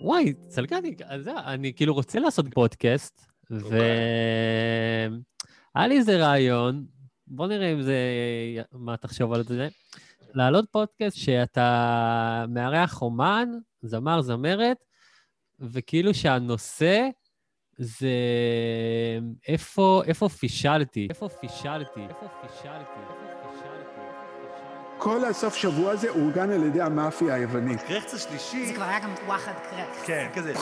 וואי, צלגני, אז אני כאילו רוצה לעשות פודקאסט, והיה לי איזה רעיון, בוא נראה אם זה, מה תחשוב על זה. להעלות פודקאסט שאתה מארח אומן, זמר, זמרת, וכאילו שהנושא זה איפה, איפה פישלתי, איפה פישלתי, איפה פישלתי. כל הסוף שבוע הזה אורגן על ידי המאפיה היוונית. קרחץ השלישי... זה כבר היה גם וואחד קרחץ. כן, כזה.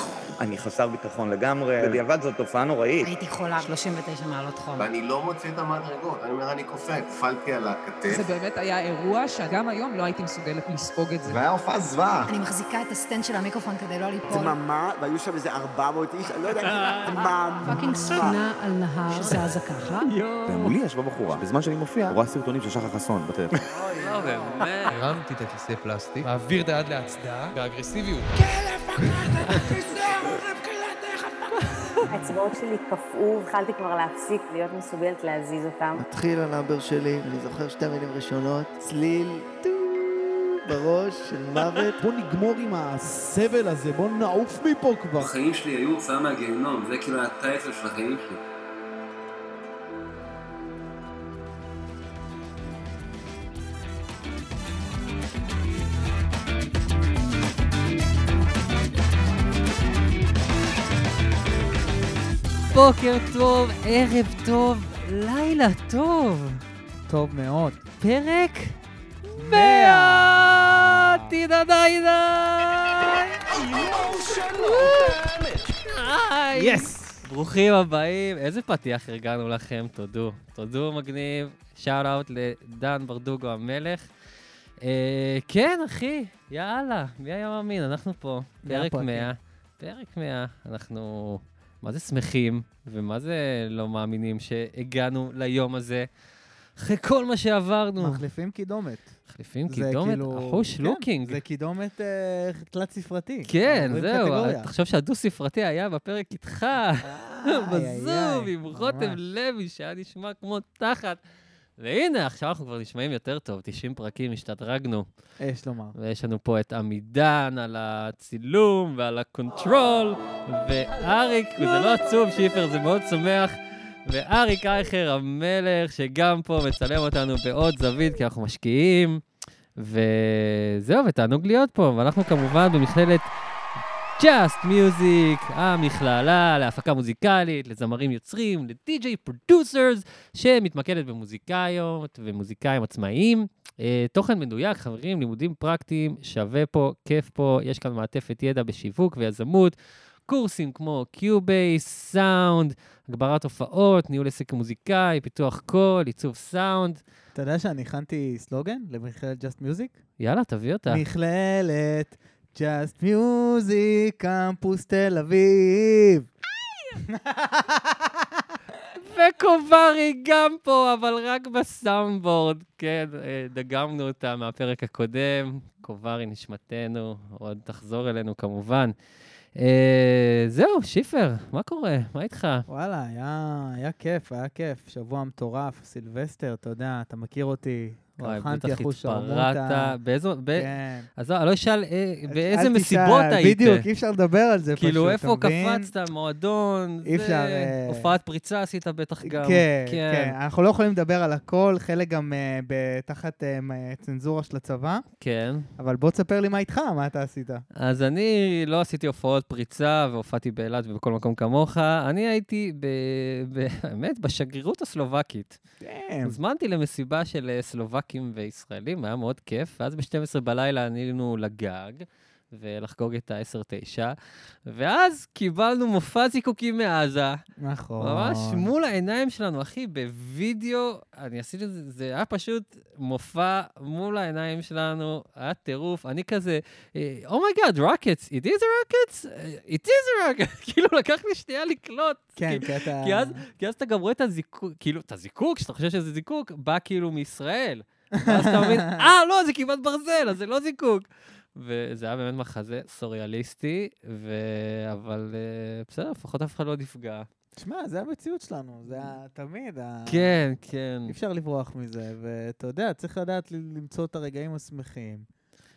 אני חסר ביטחון לגמרי, בדיעבד זו תופעה נוראית. הייתי חולה 39 מעלות חום. ואני לא מוציא את המדרגות, אני אומר, אני קופא, נפלתי על הכתף. זה באמת היה אירוע שגם היום לא הייתי מסוגלת לספוג את זה. והיה הופעה זוועה. אני מחזיקה את הסטנד של המיקרופון כדי לא ליפול. דממה, והיו שם איזה 400 איש, אני לא יודע, דממה. פאקינג ספינה על נהר שזזה ככה. ומולי ישבה בחורה, בזמן שאני מופיע, רואה סרטונים של שחר חסון בטלפון. לא, באמת. הרמתי את הכיסא פלסטיק, מעביר את היד להצדעה, באגרסיביות. האצבעות שלי קפאו, התחלתי כבר להפסיק להיות מסוגלת להזיז אותם. מתחיל הנאבר שלי, אני זוכר שתי מילים ראשונות, צליל טו בראש של מוות. בוא נגמור עם הסבל הזה, בוא נעוף מפה כבר. החיים שלי היו הוצאה מהגיהנום, זה כאילו הטייטל של החיים שלי. בוקר טוב, ערב טוב, לילה טוב. טוב מאוד. פרק 100! טידה דיידה! יס! ברוכים הבאים, איזה פתיח ארגנו לכם, תודו. תודו מגניב, שאוט אאוט לדן ברדוגו המלך. אה, כן, אחי, יאללה, מי היה מאמין, אנחנו פה, פרק 100. פרק 100, אנחנו מה זה שמחים, ומה זה לא מאמינים שהגענו ליום הזה, אחרי כל מה שעברנו. מחליפים קידומת. מחליפים קידומת? אחוש לוקינג. זה קידומת תלת ספרתי. כן, זהו, תחשוב שהדו-ספרתי היה בפרק איתך, בזום, עם רותם לוי, שהיה נשמע כמו תחת. והנה, עכשיו אנחנו כבר נשמעים יותר טוב, 90 פרקים, השתדרגנו. יש לומר. ויש לנו פה את עמידן על הצילום ועל ה control, ואריק, וזה לא עצוב, שיפר, זה מאוד שמח. ואריק אייכר המלך, שגם פה מצלם אותנו בעוד זווית, כי אנחנו משקיעים. וזהו, ותענוג להיות פה. ואנחנו כמובן במכללת Just Music, המכללה להפקה מוזיקלית, לזמרים יוצרים, ל DJ producers, שמתמקדת במוזיקאיות ומוזיקאים עצמאיים. אה, תוכן מדויק, חברים, לימודים פרקטיים, שווה פה, כיף פה, יש כאן מעטפת ידע בשיווק ויזמות. קורסים כמו Cubase, סאונד, הגברת הופעות, ניהול עסק מוזיקאי, פיתוח קול, עיצוב סאונד. אתה יודע שאני הכנתי סלוגן למכללת Just Music? יאללה, תביא אותה. מכללת Just Music, קמפוס תל אביב. וקוברי גם פה, אבל רק בסאונדבורד. כן, דגמנו אותה מהפרק הקודם. קוברי נשמתנו, עוד תחזור אלינו כמובן. זהו, שיפר, מה קורה? מה איתך? וואלה, היה כיף, היה כיף. שבוע מטורף, סילבסטר, אתה יודע, אתה מכיר אותי, וואי, בטח התפרעת. באיזו... כן. אז לא אשאל באיזה מסיבות היית. בדיוק, אי אפשר לדבר על זה פשוט, כאילו, איפה קפצת, מועדון, אי אפשר... הופעת פריצה עשית בטח גם. כן, כן. אנחנו לא יכולים לדבר על הכל, חלק גם תחת צנזורה של הצבא. כן. אבל בוא תספר לי מה איתך, מה אתה עשית. אז אני לא עשיתי הופעות פריצה, והופעתי באילת ובכל מקום כמוך. אני הייתי, באמת, בשגרירות הסלובקית. כן. הוזמנתי למסיבה של סלובקיה. סלובקים וישראלים, היה מאוד כיף. ואז ב-12 בלילה ענינו לגג, ולחגוג את ה-10-9, ואז קיבלנו מופע זיקוקים מעזה. נכון. ממש מול העיניים שלנו, אחי, בווידאו, אני עשיתי את זה, זה היה פשוט מופע מול העיניים שלנו, היה טירוף. אני כזה, oh my god, rockets, it is a rockets? it is a rockets. כאילו, לקח לי שנייה לקלוט. כן, כי אתה... כי אז, כי אז אתה גם רואה את הזיקוק, כאילו, את הזיקוק, שאתה חושב שזה זיקוק, בא כאילו מישראל. ואז אתה מבין, אה, לא, זה כיפת ברזל, אז זה לא זיקוק. וזה היה באמת מחזה סוריאליסטי, ו... אבל uh, בסדר, לפחות אף אחד לא נפגע. תשמע, זה המציאות שלנו, זה תמיד. כן, כן. אי אפשר לברוח מזה, ואתה יודע, צריך לדעת למצוא את הרגעים השמחים.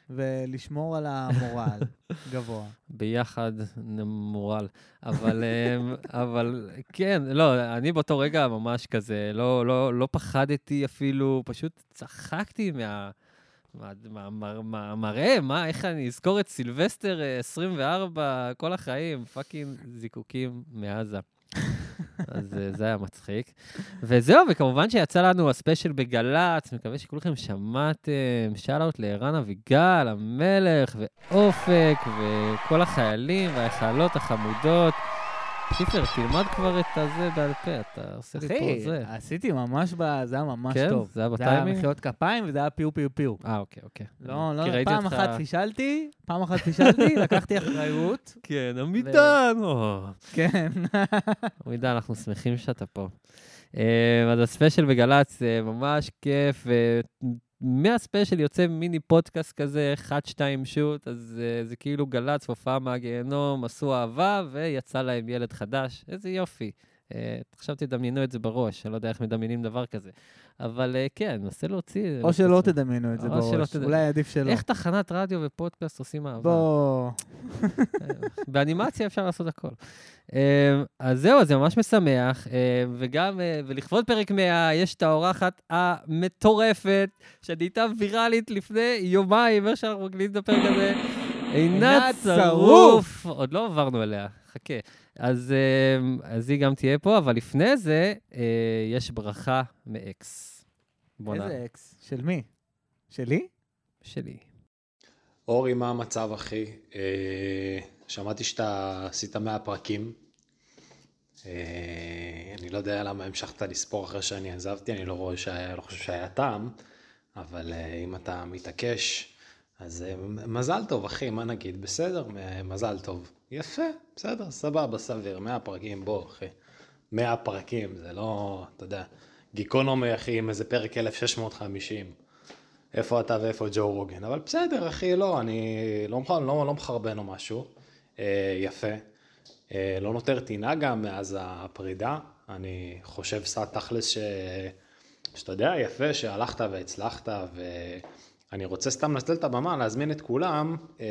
ולשמור על המורל גבוה. ביחד נמורל. אבל, אמ, אבל כן, לא, אני באותו רגע ממש כזה, לא, לא, לא פחדתי אפילו, פשוט צחקתי מה... מה- מה- מה- מה- מראה, מה, איך אני אזכור את סילבסטר אה, 24 כל החיים, fucking זיקוקים מעזה. אז אה, זה היה מצחיק. וזהו, וכמובן שיצא לנו ה special בגל"צ, מקווה שכולכם שמעתם. שאלות לערן אביגל, המלך, ואופק, וכל החיילים והחיילות החמודות. שיפר, תלמד כבר את הזה בעל פה, אתה עושה לי פה אחי, זה. עשיתי ממש, ב... זה היה ממש כן? טוב. זה היה זה היה בטיימינג? מחיאות כפיים וזה היה פיו פיו פיו. אה, אוקיי, אוקיי. לא, לא, פעם אחת פישלתי, פעם אחת פישלתי, לקחתי אחריות. כן, עמידן. כן. עמידן, אנחנו שמחים שאתה פה. אה, אז הספיישל בגל"צ זה ממש כיף, ומהספיישל יוצא מיני פודקאסט כזה, אחד, שתיים, שוט, אז אה, זה כאילו גל"צ, הופעה מהגיהנום, עשו אהבה, ויצא להם ילד חדש. איזה יופי. אה, עכשיו תדמיינו את זה בראש, אני לא יודע איך מדמיינים דבר כזה. אבל אה, כן, ננסה להוציא... או שלא תדמיינו את זה בראש. אולי עדיף שלא. איך תחנת רדיו ופודקאסט עושים אהבה? בוא. באנימציה אפשר לעשות הכל. אה, אז זהו, זה ממש משמח, אה, וגם, אה, ולכבוד פרק 100, יש את האורחת המטורפת, שנהייתה ויראלית לפני יומיים, איך שאנחנו מקליטים את הפרק הזה, עינת שרוף. עוד לא עברנו אליה, חכה. אז, אה, אז היא גם תהיה פה, אבל לפני זה, אה, יש ברכה מאקס. בוא נ- איזה אקס? של מי? שלי? שלי. אורי, מה המצב, אחי? אה, שמעתי שאתה עשית 100 פרקים. אה, אני לא יודע למה המשכת לספור אחרי שאני עזבתי, אני לא, רואה שהיה, לא חושב שהיה טעם, אבל אה, אם אתה מתעקש, אז אה, מזל טוב, אחי, מה נגיד? בסדר, מזל טוב. יפה, בסדר, סבבה, סביר, 100 פרקים, בוא, אחי. 100 פרקים, זה לא, אתה יודע, גיקונומי, אחי, עם איזה פרק 1650. איפה אתה ואיפה ג'ו רוגן, אבל בסדר, אחי, לא, אני לא, מח- לא, לא מחרבן או משהו. אה, יפה. אה, לא נותר טינה גם מאז הפרידה. אני חושב, סע תכלס, ש... שאתה יודע, יפה שהלכת והצלחת, ואני רוצה סתם לנצל את הבמה, להזמין את כולם. אה,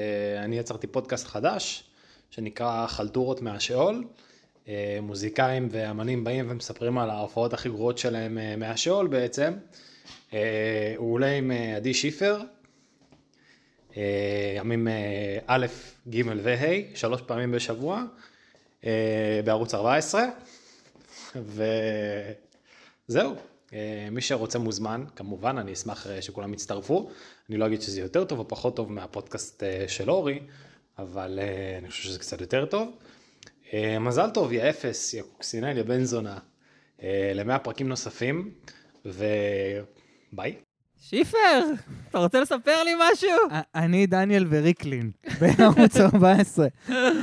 אני יצרתי פודקאסט חדש, שנקרא חלטורות מהשאול. אה, מוזיקאים ואמנים באים ומספרים על ההופעות הכי גרועות שלהם אה, מהשאול בעצם. הוא עולה עם עדי שיפר, ימים א', ג' וה', שלוש פעמים בשבוע, בערוץ 14, וזהו. אה, מי שרוצה מוזמן, כמובן, אני אשמח אה, שכולם יצטרפו. אני לא אגיד שזה יותר טוב או פחות טוב מהפודקאסט אה, של אורי, אבל אני חושב שזה קצת יותר טוב. מזל טוב, יא אפס, יא קוקסינל, יא בן זונה, אה, למאה פרקים נוספים, וביי. שיפר, אתה רוצה לספר לי משהו? אני דניאל וריקלין, בערוץ 14,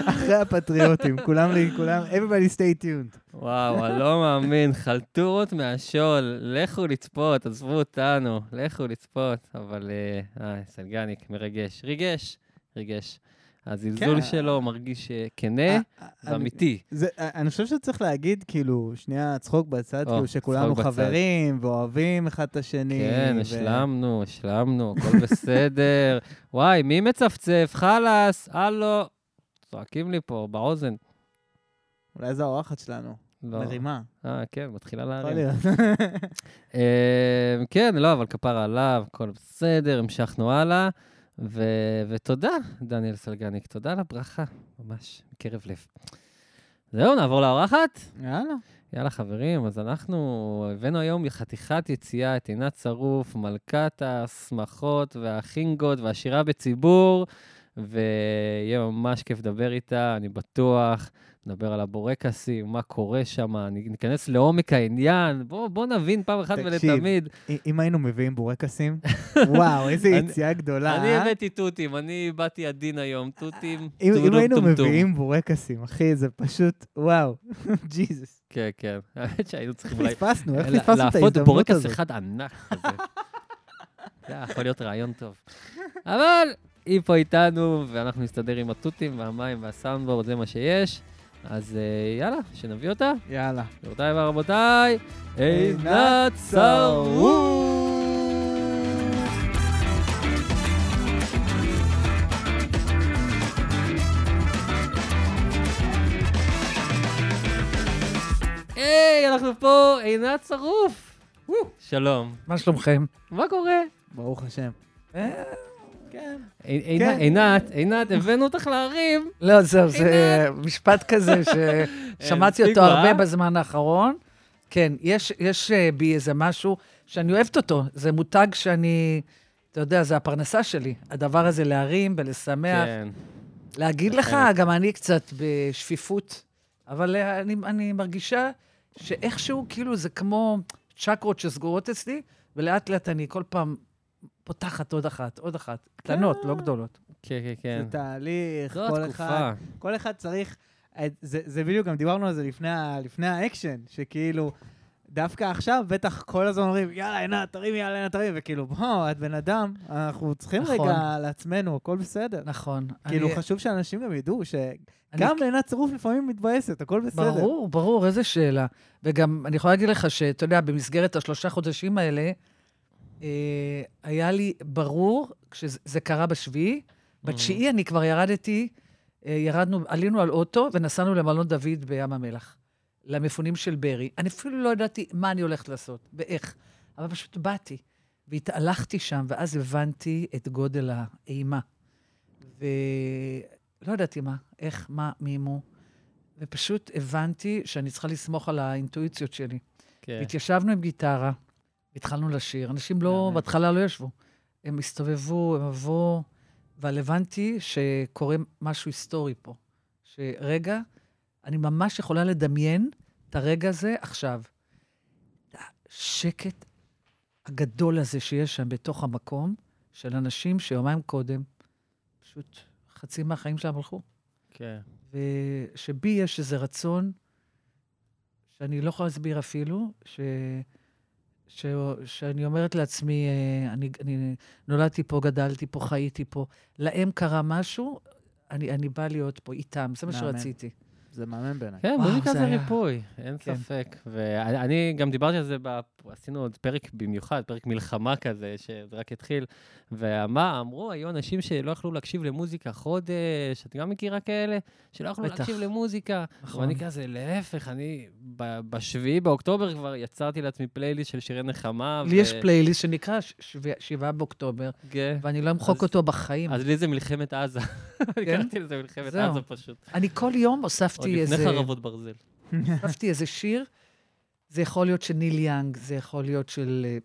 אחרי הפטריוטים, כולם, כולם, everybody stay tuned. וואו, אני לא מאמין, חלטורות מהשול, לכו לצפות, עזבו אותנו, לכו לצפות. אבל, אה, אה, סלגניק, מרגש. ריגש, ריגש. הזלזול כן. שלו מרגיש אה, כנה ואמיתי. זה, אני חושב שצריך להגיד, כאילו, שנייה צחוק בצד, או, כאילו, שכולנו צחוק בצד. חברים ואוהבים אחד את השני. כן, ו- השלמנו, השלמנו, הכל בסדר. וואי, מי מצפצף? חלאס, הלו. צועקים לי פה באוזן. אולי זו האורחת שלנו. לא. מרימה. אה, כן, מתחילה להרים. אה, כן, לא, אבל כפרה עליו, הכל בסדר, המשכנו הלאה. ו- ותודה, דניאל סלגניק, תודה על הברכה, ממש, מקרב לב. זהו, נעבור לאורחת? יאללה. יאללה, חברים, אז אנחנו הבאנו היום חתיכת יציאה את עינת שרוף, מלכת השמחות והחינגות והשירה בציבור, ויהיה ממש כיף לדבר איתה, אני בטוח. נדבר על הבורקסים, מה קורה שם, ניכנס לעומק העניין, בואו בוא נבין פעם אחת ולתמיד. תקשיב, אם היינו מביאים בורקסים, וואו, איזה אני- יציאה גדולה. אני אה? הבאתי תותים, אני באתי עדין היום, תותים, אם אם טודום היינו. מביאים בורקסים, אחי, זה פשוט, וואו, ג'יזוס. כן, כן. האמת שהיינו צריכים איך פספסנו? איך פספסנו את ההזדמנות בורקס הזאת? אחד ענק כזה. זה יכול להיות רעיון טוב. אבל היא פה איתנו, ואנחנו נסתדר עם התותים והמים והסאונדבורד, זה מה שיש. אז אה, יאללה, שנביא אותה. יאללה. גבירותיי ורבותיי, עינת צרוף! היי, אנחנו פה, עינת שרוף. שלום. מה שלומכם? מה קורה? ברוך השם. אה, אה, כן. עינת, עינת, הבאנו אותך להרים. לא, זהו, זה משפט כזה ששמעתי אותו סטיגמה, הרבה אה? בזמן האחרון. כן, יש, יש אה, בי איזה משהו שאני אוהבת אותו. זה מותג שאני, אתה יודע, זה הפרנסה שלי. הדבר הזה להרים ולשמח. כן. להגיד לך, אחרת. גם אני קצת בשפיפות, אבל אה, אני, אני מרגישה שאיכשהו, כאילו, זה כמו צ'קרות שסגורות אצלי, ולאט לאט אני כל פעם פותחת עוד אחת, עוד אחת. קטנות, לא גדולות. כן, כן, כן. זה תהליך, כל התקופה. אחד, כל אחד צריך, את- זה, זה בדיוק, גם דיברנו על זה לפני, לפני האקשן, שכאילו, דווקא עכשיו, בטח כל הזמן אומרים, יאללה, עינת, תרימי, יאללה, עינת, תרימי, וכאילו, בוא, את בן אדם, אנחנו צריכים נכון. רגע לעצמנו, הכל בסדר. נכון. כאילו, אני- חשוב שאנשים גם ידעו שגם אני- עינת צירוף לפעמים מתבאסת, הכל בסדר. ברור, ברור, איזה שאלה. וגם, אני יכולה להגיד לך שאתה יודע, במסגרת השלושה חודשים האלה, אה, היה לי ברור, כשזה זה קרה בשביעי, בתשיעי אני כבר ירדתי, אה, ירדנו, עלינו על אוטו ונסענו למלון דוד בים המלח, למפונים של ברי. אני אפילו לא ידעתי מה אני הולכת לעשות ואיך, אבל פשוט באתי והתהלכתי שם, ואז הבנתי את גודל האימה. ולא ידעתי מה, איך, מה, מי מו. ופשוט הבנתי שאני צריכה לסמוך על האינטואיציות שלי. כן. והתיישבנו עם גיטרה, התחלנו לשיר. אנשים לא, בהתחלה לא ישבו. הם הסתובבו, הם עברו, אבל הבנתי שקורה משהו היסטורי פה. שרגע, אני ממש יכולה לדמיין את הרגע הזה עכשיו. השקט הגדול הזה שיש שם בתוך המקום, של אנשים שיומיים קודם, פשוט חצי מהחיים שלהם הלכו. כן. ושבי יש איזה רצון, שאני לא יכולה להסביר אפילו, ש... ש... שאני אומרת לעצמי, אה, אני, אני נולדתי פה, גדלתי פה, חייתי פה, להם קרה משהו, אני, אני באה להיות פה איתם, זה מה מהמם. שרציתי. זה מהמם בעיניי. כן, וואו, מוזיקה זה זה היה- ריפוי, אין כן. ספק. ואני אני גם דיברתי על זה, עשינו עוד פרק במיוחד, פרק מלחמה כזה, שזה רק התחיל. ומה, אמרו, היו אנשים שלא יכלו להקשיב למוזיקה חודש, את גם מכירה כאלה? שלא יכלו בטח. להקשיב למוזיקה. נכון. ואני כזה, להפך, אני ב- בשביעי באוקטובר כבר יצרתי לעצמי פלייליסט של שירי נחמה. לי יש פלייליסט שנקרא שבעה באוקטובר, כן. ואני לא אמחוק אותו בחיים. אז לי זה מלחמת עזה. כן? קראתי לזה מלחמת זהו. עזה פשוט. אני כל יום עוד הוספתי איזה... לפני חרבות ברזל. הוספתי איזה שיר, זה יכול להיות של ניל יאנג, זה יכול להיות של אה,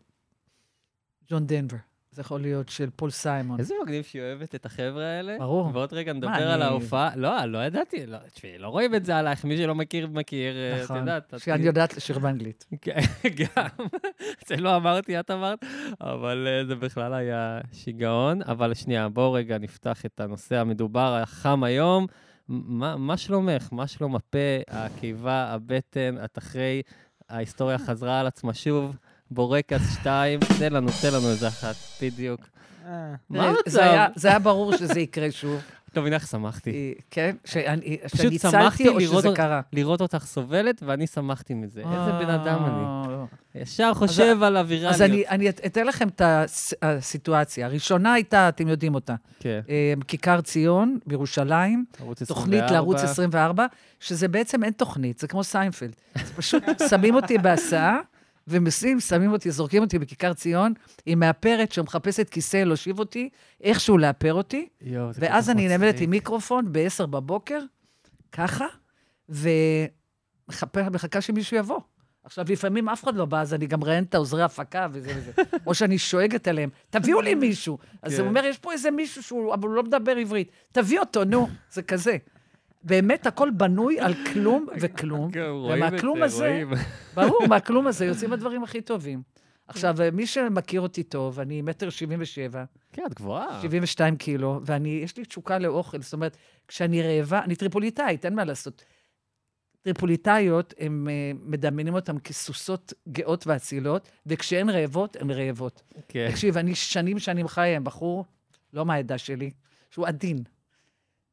ג'ון דנבר, זה יכול להיות של פול סיימון. איזה מגניב שהיא אוהבת את החבר'ה האלה. ברור. ועוד רגע נדבר מה, על אני- ההופעה. לא, לא ידעתי, לא, תשמעי, לא רואים את זה עלייך, מי שלא מכיר, מכיר, אה, את נכון, יודעת. את- שאני יודעת לשיר באנגלית. כן, גם. זה לא אמרתי, את אמרת, אבל אה, זה בכלל היה שיגעון. אבל שנייה, בואו רגע נפתח את הנושא המדובר, החם היום. מה, מה שלומך? מה שלום הפה, הקיבה, הבטן, את אחרי, ההיסטוריה חזרה על עצמה שוב, בורקס 2, תן לנו, תן לנו איזה אחת, בדיוק. אה, מה זה- המצב? זה היה ברור שזה יקרה שוב. את מבינה איך שמחתי. אה, כן? שאני הצלתי או שזה קרה? לראות אותך סובלת, ואני שמחתי מזה. איזה בן אדם אני. ישר חושב על אווירליות. אז אני, אני את- אתן לכם את הס- הסיטואציה. הראשונה הייתה, אתם יודעים אותה, כן. אה, כיכר ציון בירושלים, תוכנית 24. לערוץ 24, שזה בעצם אין תוכנית, זה כמו סיינפלד. פשוט שמים אותי בהסעה, ומסיעים, שמים אותי, זורקים אותי בכיכר ציון, עם מאפרת שמחפשת כיסא להושיב אותי, איכשהו לאפר אותי, זה ואז אני נעמדת. עם מיקרופון ב-10 בבוקר, ככה, ומחכה שמישהו יבוא. עכשיו, לפעמים אף אחד לא בא, אז אני גם ראיין את העוזרי הפקה וזה וזה. או שאני שואגת עליהם, תביאו לי מישהו. אז כן. הוא אומר, יש פה איזה מישהו שהוא, לא מדבר עברית. תביא אותו, נו. זה כזה. באמת, הכל בנוי על כלום וכלום. כן, ומהכלום זה, הזה. ברור, מהכלום הזה יוצאים הדברים הכי טובים. עכשיו, מי שמכיר אותי טוב, אני מטר שבעים ושבע. כן, את גבוהה. 72 קילו, ואני, יש לי תשוקה לאוכל. זאת אומרת, כשאני רעבה, אני טריפוליטאית, אין מה לעשות. טריפוליטאיות, הם אה, מדמיינים אותן כסוסות גאות ואצילות, וכשהן רעבות, הן רעבות. כן. תקשיב, אני שנים שנים חיה עם בחור, לא מהעדה שלי, שהוא עדין.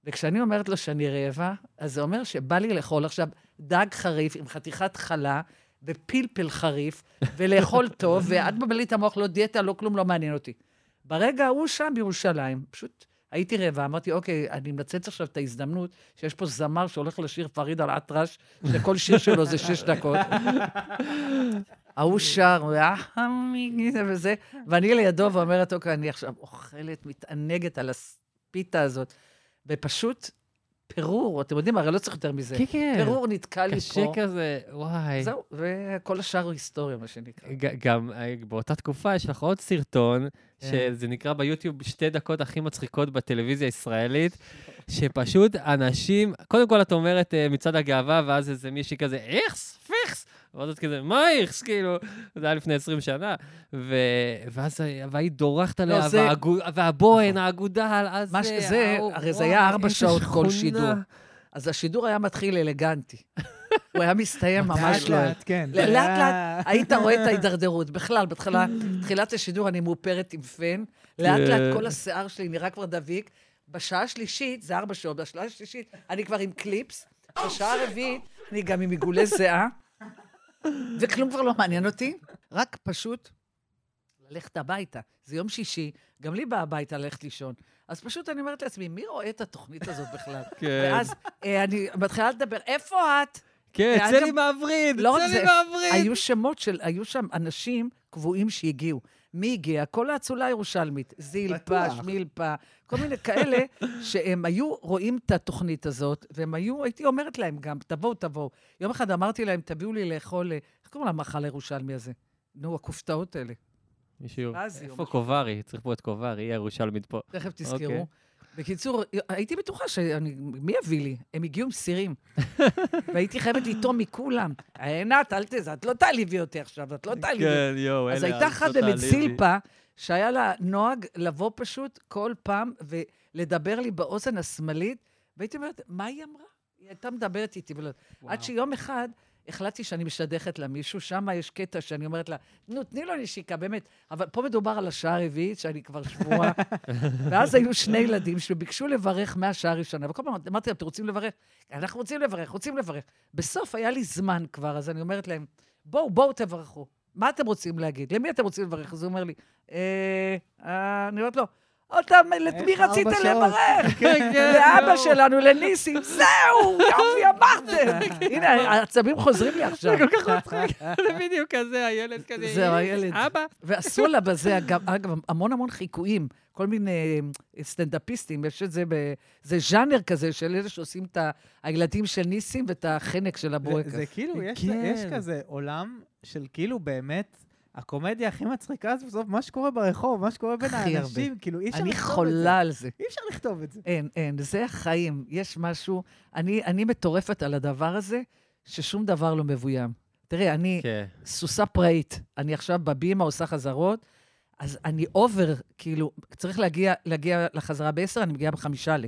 וכשאני אומרת לו שאני רעבה, אז זה אומר שבא לי לאכול עכשיו דג חריף עם חתיכת חלה ופלפל חריף, ולאכול טוב, ואת מבלבלת את המוח, לא דיאטה, לא כלום, לא מעניין אותי. ברגע ההוא שם בירושלים, פשוט הייתי רעבה, אמרתי, אוקיי, אני מנצלת עכשיו את ההזדמנות שיש פה זמר שהולך לשיר פריד על אטרש, שכל שיר שלו זה שש דקות. ההוא שר, "אה, זה וזה, ואני לידו ואומרת, אוקיי, אני עכשיו אוכלת, מתענגת על הפיתה הזאת, ופשוט פירור, אתם יודעים, הרי לא צריך יותר מזה. כן, כן. פירור נתקע לי קשה פה. כזה, וואי. זהו, וכל השאר הוא היסטוריה, מה שנקרא. גם אה, באותה תקופה יש לך עוד סרטון, כן. שזה נקרא ביוטיוב שתי דקות הכי מצחיקות בטלוויזיה הישראלית, שפשוט אנשים, קודם כל את אומרת אה, מצעד הגאווה, ואז איזה מישהי כזה, איכס, פיכס, ואז את כזה, מה איכס, כאילו, זה היה לפני 20 שנה, ו... ואז ה- והיית דורכת עליה, לא, זה- והאגו- והבוהן, האגודל, אז מה שזה, הרי זה היה ארבע שעות כל. שידור. אז השידור היה מתחיל אלגנטי. הוא היה מסתיים ממש לא... לאט-לאט, כן. לאט לאט היית רואה את ההידרדרות. בכלל, בהתחלה, תחילת השידור אני מאופרת עם פן, לאט לאט כן. כל השיער שלי נראה כבר דביק. בשעה השלישית, זה ארבע שעות, בשעה השלישית אני כבר עם קליפס, בשעה הרביעית אני גם עם עיגולי זיעה, וכלום כבר לא מעניין אותי, רק פשוט ללכת הביתה. זה יום שישי, גם לי בא הביתה ללכת לישון. אז פשוט אני אומרת לעצמי, מי רואה את התוכנית הזאת בכלל? כן. ואז אה, אני מתחילה לדבר, איפה את? כן, צא לי מהווריד, לא צא לי מהווריד. היו שמות של, היו שם אנשים קבועים שהגיעו. מי הגיע? כל האצולה הירושלמית. זילפה. שמילפה, כל מיני כאלה שהם היו רואים את התוכנית הזאת, והם היו, הייתי אומרת להם גם, תבואו, תבואו. יום אחד אמרתי להם, תביאו לי לאכול, אה, איך קוראים למאכל הירושלמי הזה? נו, הכופתאות האלה. מישהו, איפה. קוברי? צריך פה את קוברי, היא הירושלמית פה. תכף תזכרו. בקיצור, הייתי בטוחה שאני... מי יביא לי? הם הגיעו עם סירים. והייתי חייבת לטעום מכולם. עינת, אל תזה, את לא תעליבי אותי עכשיו, את לא תעליבי. כן, יואו, אז אלה, הייתה אל אחת. באמת זילפה, שהיה לה נוהג לבוא פשוט כל פעם ולדבר לי באוזן השמאלית, והייתי אומרת, מה היא אמרה? היא הייתה מדברת איתי. עד שיום אחד החלטתי שאני משדכת לה מישהו, שם יש קטע שאני אומרת לה, נו, תני לו נשיקה, באמת. אבל פה מדובר על השעה הרביעית, שאני כבר שבועה. ואז היו שני ילדים שביקשו לברך מהשעה הראשונה, וכל פעם אמרתי להם, אתם רוצים לברך? אנחנו רוצים לברך, רוצים לברך. בסוף היה לי זמן כבר, אז אני אומרת להם, בואו, בואו תברכו. מה אתם רוצים להגיד? למי אתם רוצים לברך? אז הוא אומר לי, אה, אה, אני אומרת לו, אותם, את מי שעות?" לברך? כן, כן, לאבא. שלנו, לניסים, זהו, יופי, אמרתם. הנה, העצבים חוזרים לי עכשיו. זה כל כך מצחיק, זה בדיוק כזה, הילד כזה, זהו, הילד. אבא. ועשו לה בזה, אגב, המון המון חיקויים. כל מיני אה, סטנדאפיסטים, יש את זה, ב... זה ז'אנר כזה של אלה שעושים את הילדים של ניסים ואת החנק של זה, הבורקס. זה כאילו, יש, כן. יש כזה עולם של כאילו באמת, הקומדיה הכי מצחיקה זה בסוף מה שקורה ברחוב, מה שקורה בין האנשים, הרבה. כאילו אי אפשר אני לכתוב את זה. חולה על זה. אי אפשר לכתוב את זה. אין, אין, זה החיים. יש משהו, אני, אני מטורפת על הדבר הזה, ששום דבר לא מבוים. תראה, אני כן. סוסה פראית, אני עכשיו בבימה עושה חזרות, אז אני אובר, כאילו, צריך להגיע, להגיע לחזרה בעשר, אני מגיעה בחמישה ל.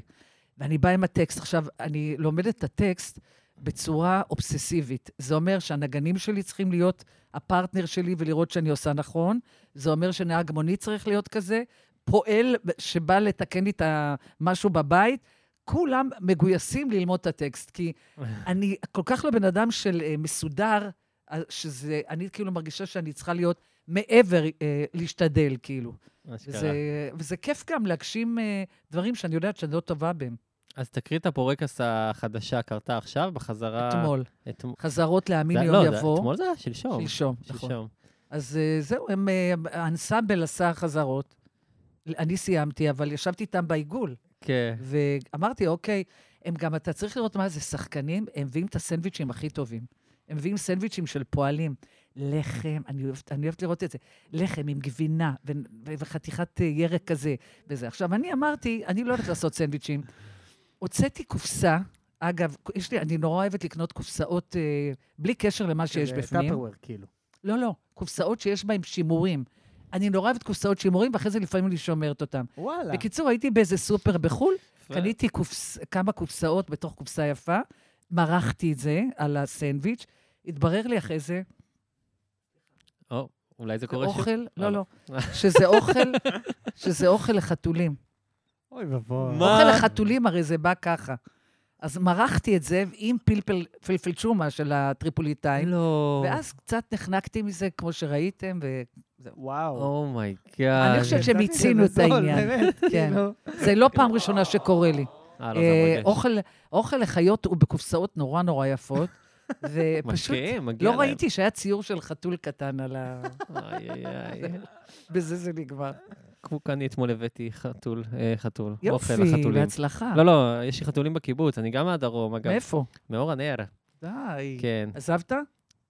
ואני באה עם הטקסט. עכשיו, אני לומדת את הטקסט בצורה אובססיבית. זה אומר שהנגנים שלי צריכים להיות הפרטנר שלי ולראות שאני עושה נכון. זה אומר שנהג מונית צריך להיות כזה. פועל שבא לתקן לי את המשהו בבית. כולם מגויסים ללמוד את הטקסט, כי אני כל כך לא בן אדם של אה, מסודר, אה, שזה, אני כאילו מרגישה שאני צריכה להיות מעבר, אה, להשתדל, כאילו. וזה, וזה כיף גם להגשים אה, דברים שאני יודעת שאני לא טובה בהם. אז תקריא את הפורקס החדשה, קרתה עכשיו, בחזרה... אתמול. אתמול. חזרות להאמין יום לא, יבוא. אתמול זה היה שלשום. שלשום, נכון. שלשום. אז אה, זהו, הם, אה, האנסמבל עשה חזרות. אני סיימתי, אבל ישבתי איתם בעיגול. כן. ואמרתי, אוקיי, הם גם, אתה צריך לראות מה זה שחקנים, הם מביאים את הסנדוויצ'ים הכי טובים. הם מביאים סנדוויצ'ים של פועלים. לחם, אני אוהבת, אני אוהבת לראות את זה. לחם עם גבינה ו- ו- וחתיכת אה, ירק כזה וזה. עכשיו, אני אמרתי, אני לא אוהבת לעשות סנדוויצ'ים. הוצאתי קופסה, אגב, יש לי, אני נורא אוהבת לקנות קופסאות אה, בלי קשר למה שיש כזה בפנים. טאפרוור, כאילו. לא, לא, קופסאות שיש בהן שימורים. אני נורא אוהבת קופסאות שימורים, ואחרי זה לפעמים אני שומרת אותן. וואלה. בקיצור, הייתי באיזה סופר בחו"ל. קניתי קופס, כמה קופסאות בתוך קופסה יפה, מרחתי את זה על הסנדוויץ', התברר לי אחרי זה, או, אולי זה קורה שוב? אוכל, לא, אה, לא, שזה אוכל, שזה אוכל לחתולים. אוי ואבוי. מה? אוכל לחתולים, הרי זה בא ככה. אז מרחתי את זה עם פלפל, פלפלצ'ומה של הטריפוליטאים. לא. ואז קצת נחנקתי מזה, כמו שראיתם, ו... וואו. Oh my god. אני חושבת שמיצינו את העניין. באמת, כן. כאילו. זה לא פעם ראשונה שקורה לי. אה, לא, זה אה. אוכל- אוכל לחיות הוא בקופסאות נורא נורא יפות. ופשוט מגיע לא להם. ראיתי שהיה ציור של חתול קטן על ה... איי, איי, איי. בזה זה נגמר. כמו כאן אתמול הבאתי חתול, אה, חתול, יופי, אוכל לחתולים. בהצלחה. לא, לא, יש לי חתולים בקיבוץ, אני גם מהדרום, אגב. מאיפה? מאור הנר. די. כן. עזבת?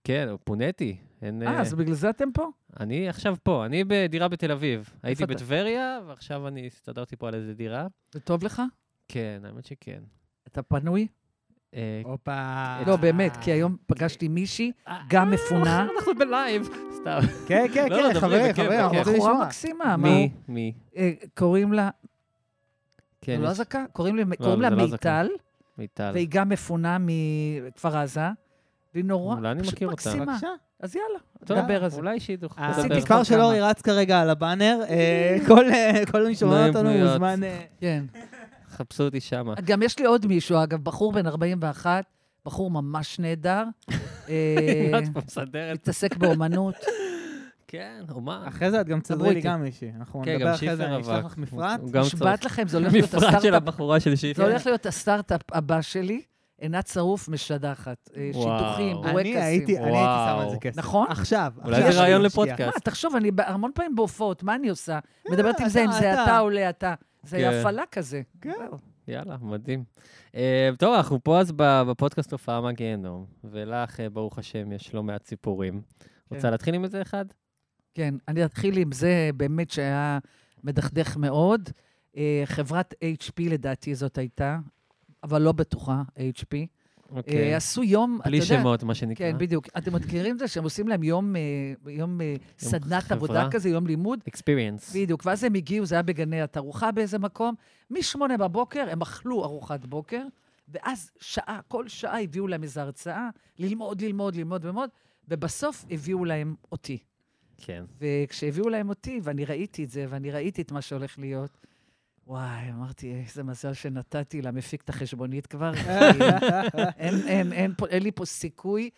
כן, פוניתי. אין, אה, אז בגלל זה אתם פה? אני עכשיו פה, אני בדירה בתל אביב. הייתי אתה? בטבריה, ועכשיו אני הסתדרתי פה על איזה דירה. זה טוב לך? כן, האמת שכן. אתה פנוי? אה, הופה. לא, באמת, כי היום פגשתי מישהי, גם מפונה. אנחנו בלייב, סתם. כן, כן, לא, לא, כן, חברים, חברים, אנחנו. רוצים בחורה לשמוע. מקסימה. מי? מה? מי? אה, קוראים לה... כן, לא אזעקה? קוראים לה- לא, לה לא. מיטל, מיטל. והיא גם מפונה מכפר עזה, והיא נורא, אולי אני פשוט מכיר אותה. מקסימה. בבקשה. אז יאללה, נדבר על זה. אולי שידוך. המספר כבר של כמה. אורי רץ כרגע על הבאנר, אה, כל אה, מי שומע נעים אותנו. מוזמן... אה, כן. חפשו אותי שמה. גם יש לי עוד מישהו, אגב, בחור בן 41, בחור ממש נהדר. אה, את פה מסדרת. מתעסק באומנות. כן, אומן. אחרי זה את גם תסדרי לי. גם מישהי. אנחנו כן, נדבר אחרי זה, אני אשלח. לך מפרט. נשבעת. לכם, זה הולך להיות מפרט של הסטארט-אפ. הבחורה של שיפר. זה הולך להיות הסטארט-אפ הבא שלי, עינת שרוף משדחת. אה, אני בורקסים. הייתי אני הייתי שם על זה. כסף. נכון? עכשיו. אולי זה רעיון. לפודקאסט. מה, תחשוב, אני המון פעמים בהופעות, מה אני עושה? מדברת עם זה, אם זה אתה. אתה עולה אתה. זה כן. הפעלה כזה. כן. יאללה, מדהים. אה, טוב, אנחנו פה אז בפודקאסט הופעה מהגיהנום, ולך, אה, ברוך השם, יש לא מעט סיפורים. רוצה להתחיל עם איזה אחד? כן, אני אתחיל עם זה באמת שהיה מדכדך מאוד. אה, חברת HP לדעתי זאת הייתה, אבל לא בטוחה, HP. אוקיי. אה, עשו יום, בלי אתה יודע... שמות, מה שנקרא. כן, בדיוק. אתם מכירים את זה שהם עושים להם יום, אה, יום אה, סדנת חברה. עבודה כזה, יום לימוד? experience. בדיוק, ואז הם הגיעו, זה היה בגני התערוכה באיזה מקום. משמונה בבוקר הם אכלו ארוחת בוקר, ואז שעה, כל שעה הביאו להם איזו הרצאה, ללמוד, ללמוד, ללמוד, ללמוד, ובסוף הביאו להם אותי. כן. וכשהביאו להם אותי, ואני ראיתי את זה, ואני ראיתי את מה שהולך להיות, וואי, אמרתי, איזה מזל שנתתי למפיק את החשבונית כבר. אין, אין, אין, פה, אין לי פה סיכוי,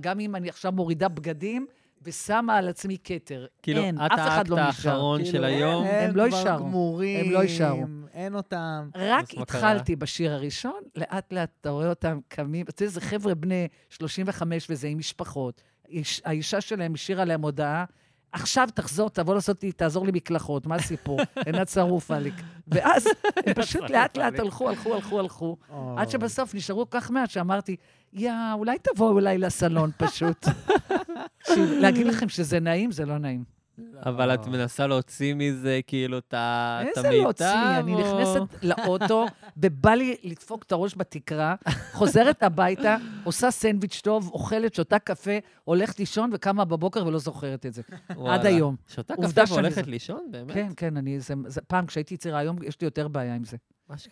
גם אם אני עכשיו מורידה בגדים ושמה על עצמי כתר. כאילו, אין, את אף אחד האקט לא נשאר. האחרון של כאילו, היום. הם הם לא כבר יישארו. גמורים, הם לא יישארו. אין אותם. רק? התחלתי בשיר הראשון, לאט לאט אתה רואה אותם קמים, אתה יודע, זה חבר'ה בני 35 וזה עם משפחות. איש- האישה שלהם השאירה להם הודעה, עכשיו תחזור, תבוא לעשות לי, תעזור לי מקלחות, מה הסיפור? עינת שרוף עליק. ואז הם פשוט לאט לאט הלכו, הלכו, הלכו, הלכו, עד שבסוף נשארו כך מעט שאמרתי, יא, אולי תבואו אליי לסלון פשוט. להגיד לכם שזה נעים, זה לא נעים. אבל את מנסה להוציא מזה, כאילו, את ה- את איזה המיטב, להוציא? אני נכנסת לאוטו, ובא לי לדפוק את הראש בתקרה, חוזרת הביתה, עושה סנדוויץ' טוב, אוכלת, שותה קפה, הולכת לישון וקמה בבוקר ולא זוכרת את זה. עד היום. שותה קפה והולכת לישון? באמת? כן, כן, אני... פעם כשהייתי צעירה, היום יש לי יותר בעיה עם זה.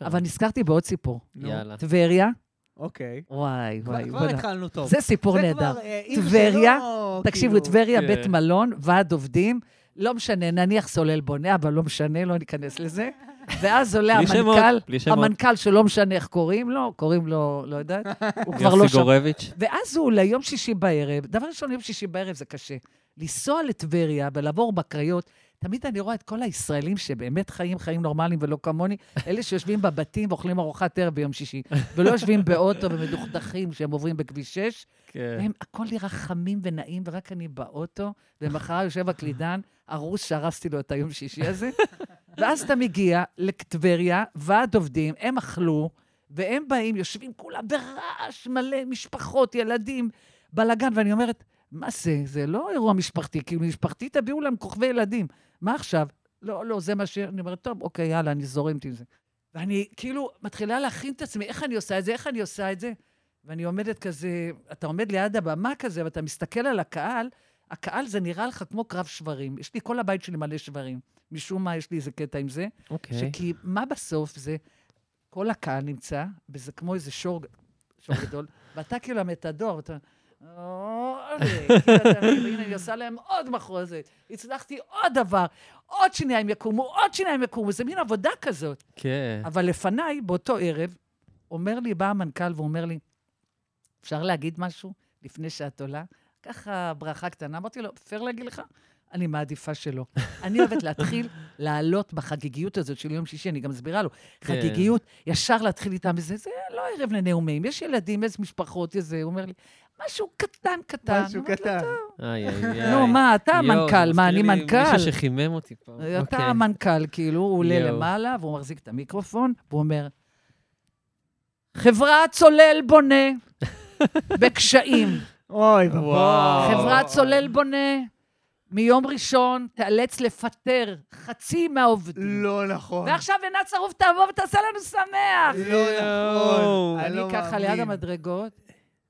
אבל נזכרתי בעוד סיפור. יאללה. טבריה, אוקיי. וואי, וואי. כבר. התחלנו טוב. זה סיפור נהדר. אה, טבריה, שלא, תקשיבו, כאילו- טבריה, כן. בית מלון, ועד עובדים, לא משנה, נניח סולל בונה, אבל לא משנה, לא ניכנס לזה. ואז עולה המנכ"ל. המנכ"ל שלא משנה איך קוראים לו, קוראים לו, לא יודעת, הוא כבר לא יוסי שם. גורביץ'. ואז הוא עולה יום שישי בערב, דבר ראשון, יום שישי בערב זה קשה. לנסוע לטבריה ולעבור בקריות, תמיד אני רואה את כל הישראלים שבאמת חיים חיים נורמליים ולא כמוני, אלה שיושבים בבתים ואוכלים ארוחת ערב ביום שישי, ולא יושבים באוטו ומדוכדכים כשהם עוברים בכביש 6, כן. והם, הכל נראה חמים ונעים, ורק אני באוטו, ומחר יושב הקלידן, הרוס שהרסתי לו את היום שישי הזה. ואז אתה מגיע לטבריה, ועד עובדים, הם אכלו, והם באים, יושבים כולם ברעש מלא, משפחות, ילדים, בלאגן, ואני אומרת, מה זה? זה לא אירוע משפחתי, כאילו משפחתי תביאו להם כוכבי ילדים. מה עכשיו? לא, לא, זה מה ש... אני אומרת, טוב, אוקיי, יאללה, אני זורמת עם זה. ואני כאילו מתחילה להכין את עצמי, איך אני עושה את זה, איך אני עושה את זה. ואני עומדת כזה, אתה עומד ליד הבמה כזה, ואתה מסתכל על הקהל, הקהל זה נראה לך כמו קרב שברים. יש לי, כל הבית שלי מלא שברים. משום מה, יש לי איזה קטע עם זה. אוקיי. שכי מה בסוף זה, כל הקהל נמצא, וזה כמו איזה שור, שור גדול, ואתה כאילו המתדור, ואתה... כאילו, אני עושה להם עוד מחרוזת, הצלחתי עוד דבר, עוד שיניים יקומו, עוד שיניים יקומו, זה מין עבודה כזאת. כן. אבל לפניי, באותו ערב, אומר לי, בא המנכ"ל ואומר לי, אפשר להגיד משהו לפני שאת עולה? ככה ברכה קטנה. אמרתי לו, פייר להגיד לך? אני מעדיפה שלא. אני אוהבת להתחיל לעלות בחגיגיות הזאת של יום שישי, אני גם מסבירה לו. כן. חגיגיות, ישר להתחיל איתם, וזה זה לא ערב לנאומים, יש ילדים, יש משפחות, יש זה. הוא אומר לי, משהו קטן, קטן. משהו קטן. "טוב." איי, איי, איי. נו, מה, אתה המנכ"ל, מה, אני מנכ"ל? מישהו שחימם אותי פה. אתה אוקיי. המנכ"ל, כאילו, הוא עולה. למעלה, והוא מחזיק את המיקרופון, והוא אומר, חברת צולל בונה בקשיים. אוי, וואו. חברת צולל בונה מיום ראשון תיאלץ לפטר חצי מהעובדים. לא נכון. ועכשיו עינת שרוף תבוא ותעשה לנו שמח. לא נכון. אני לא ככה ליד. המדרגות,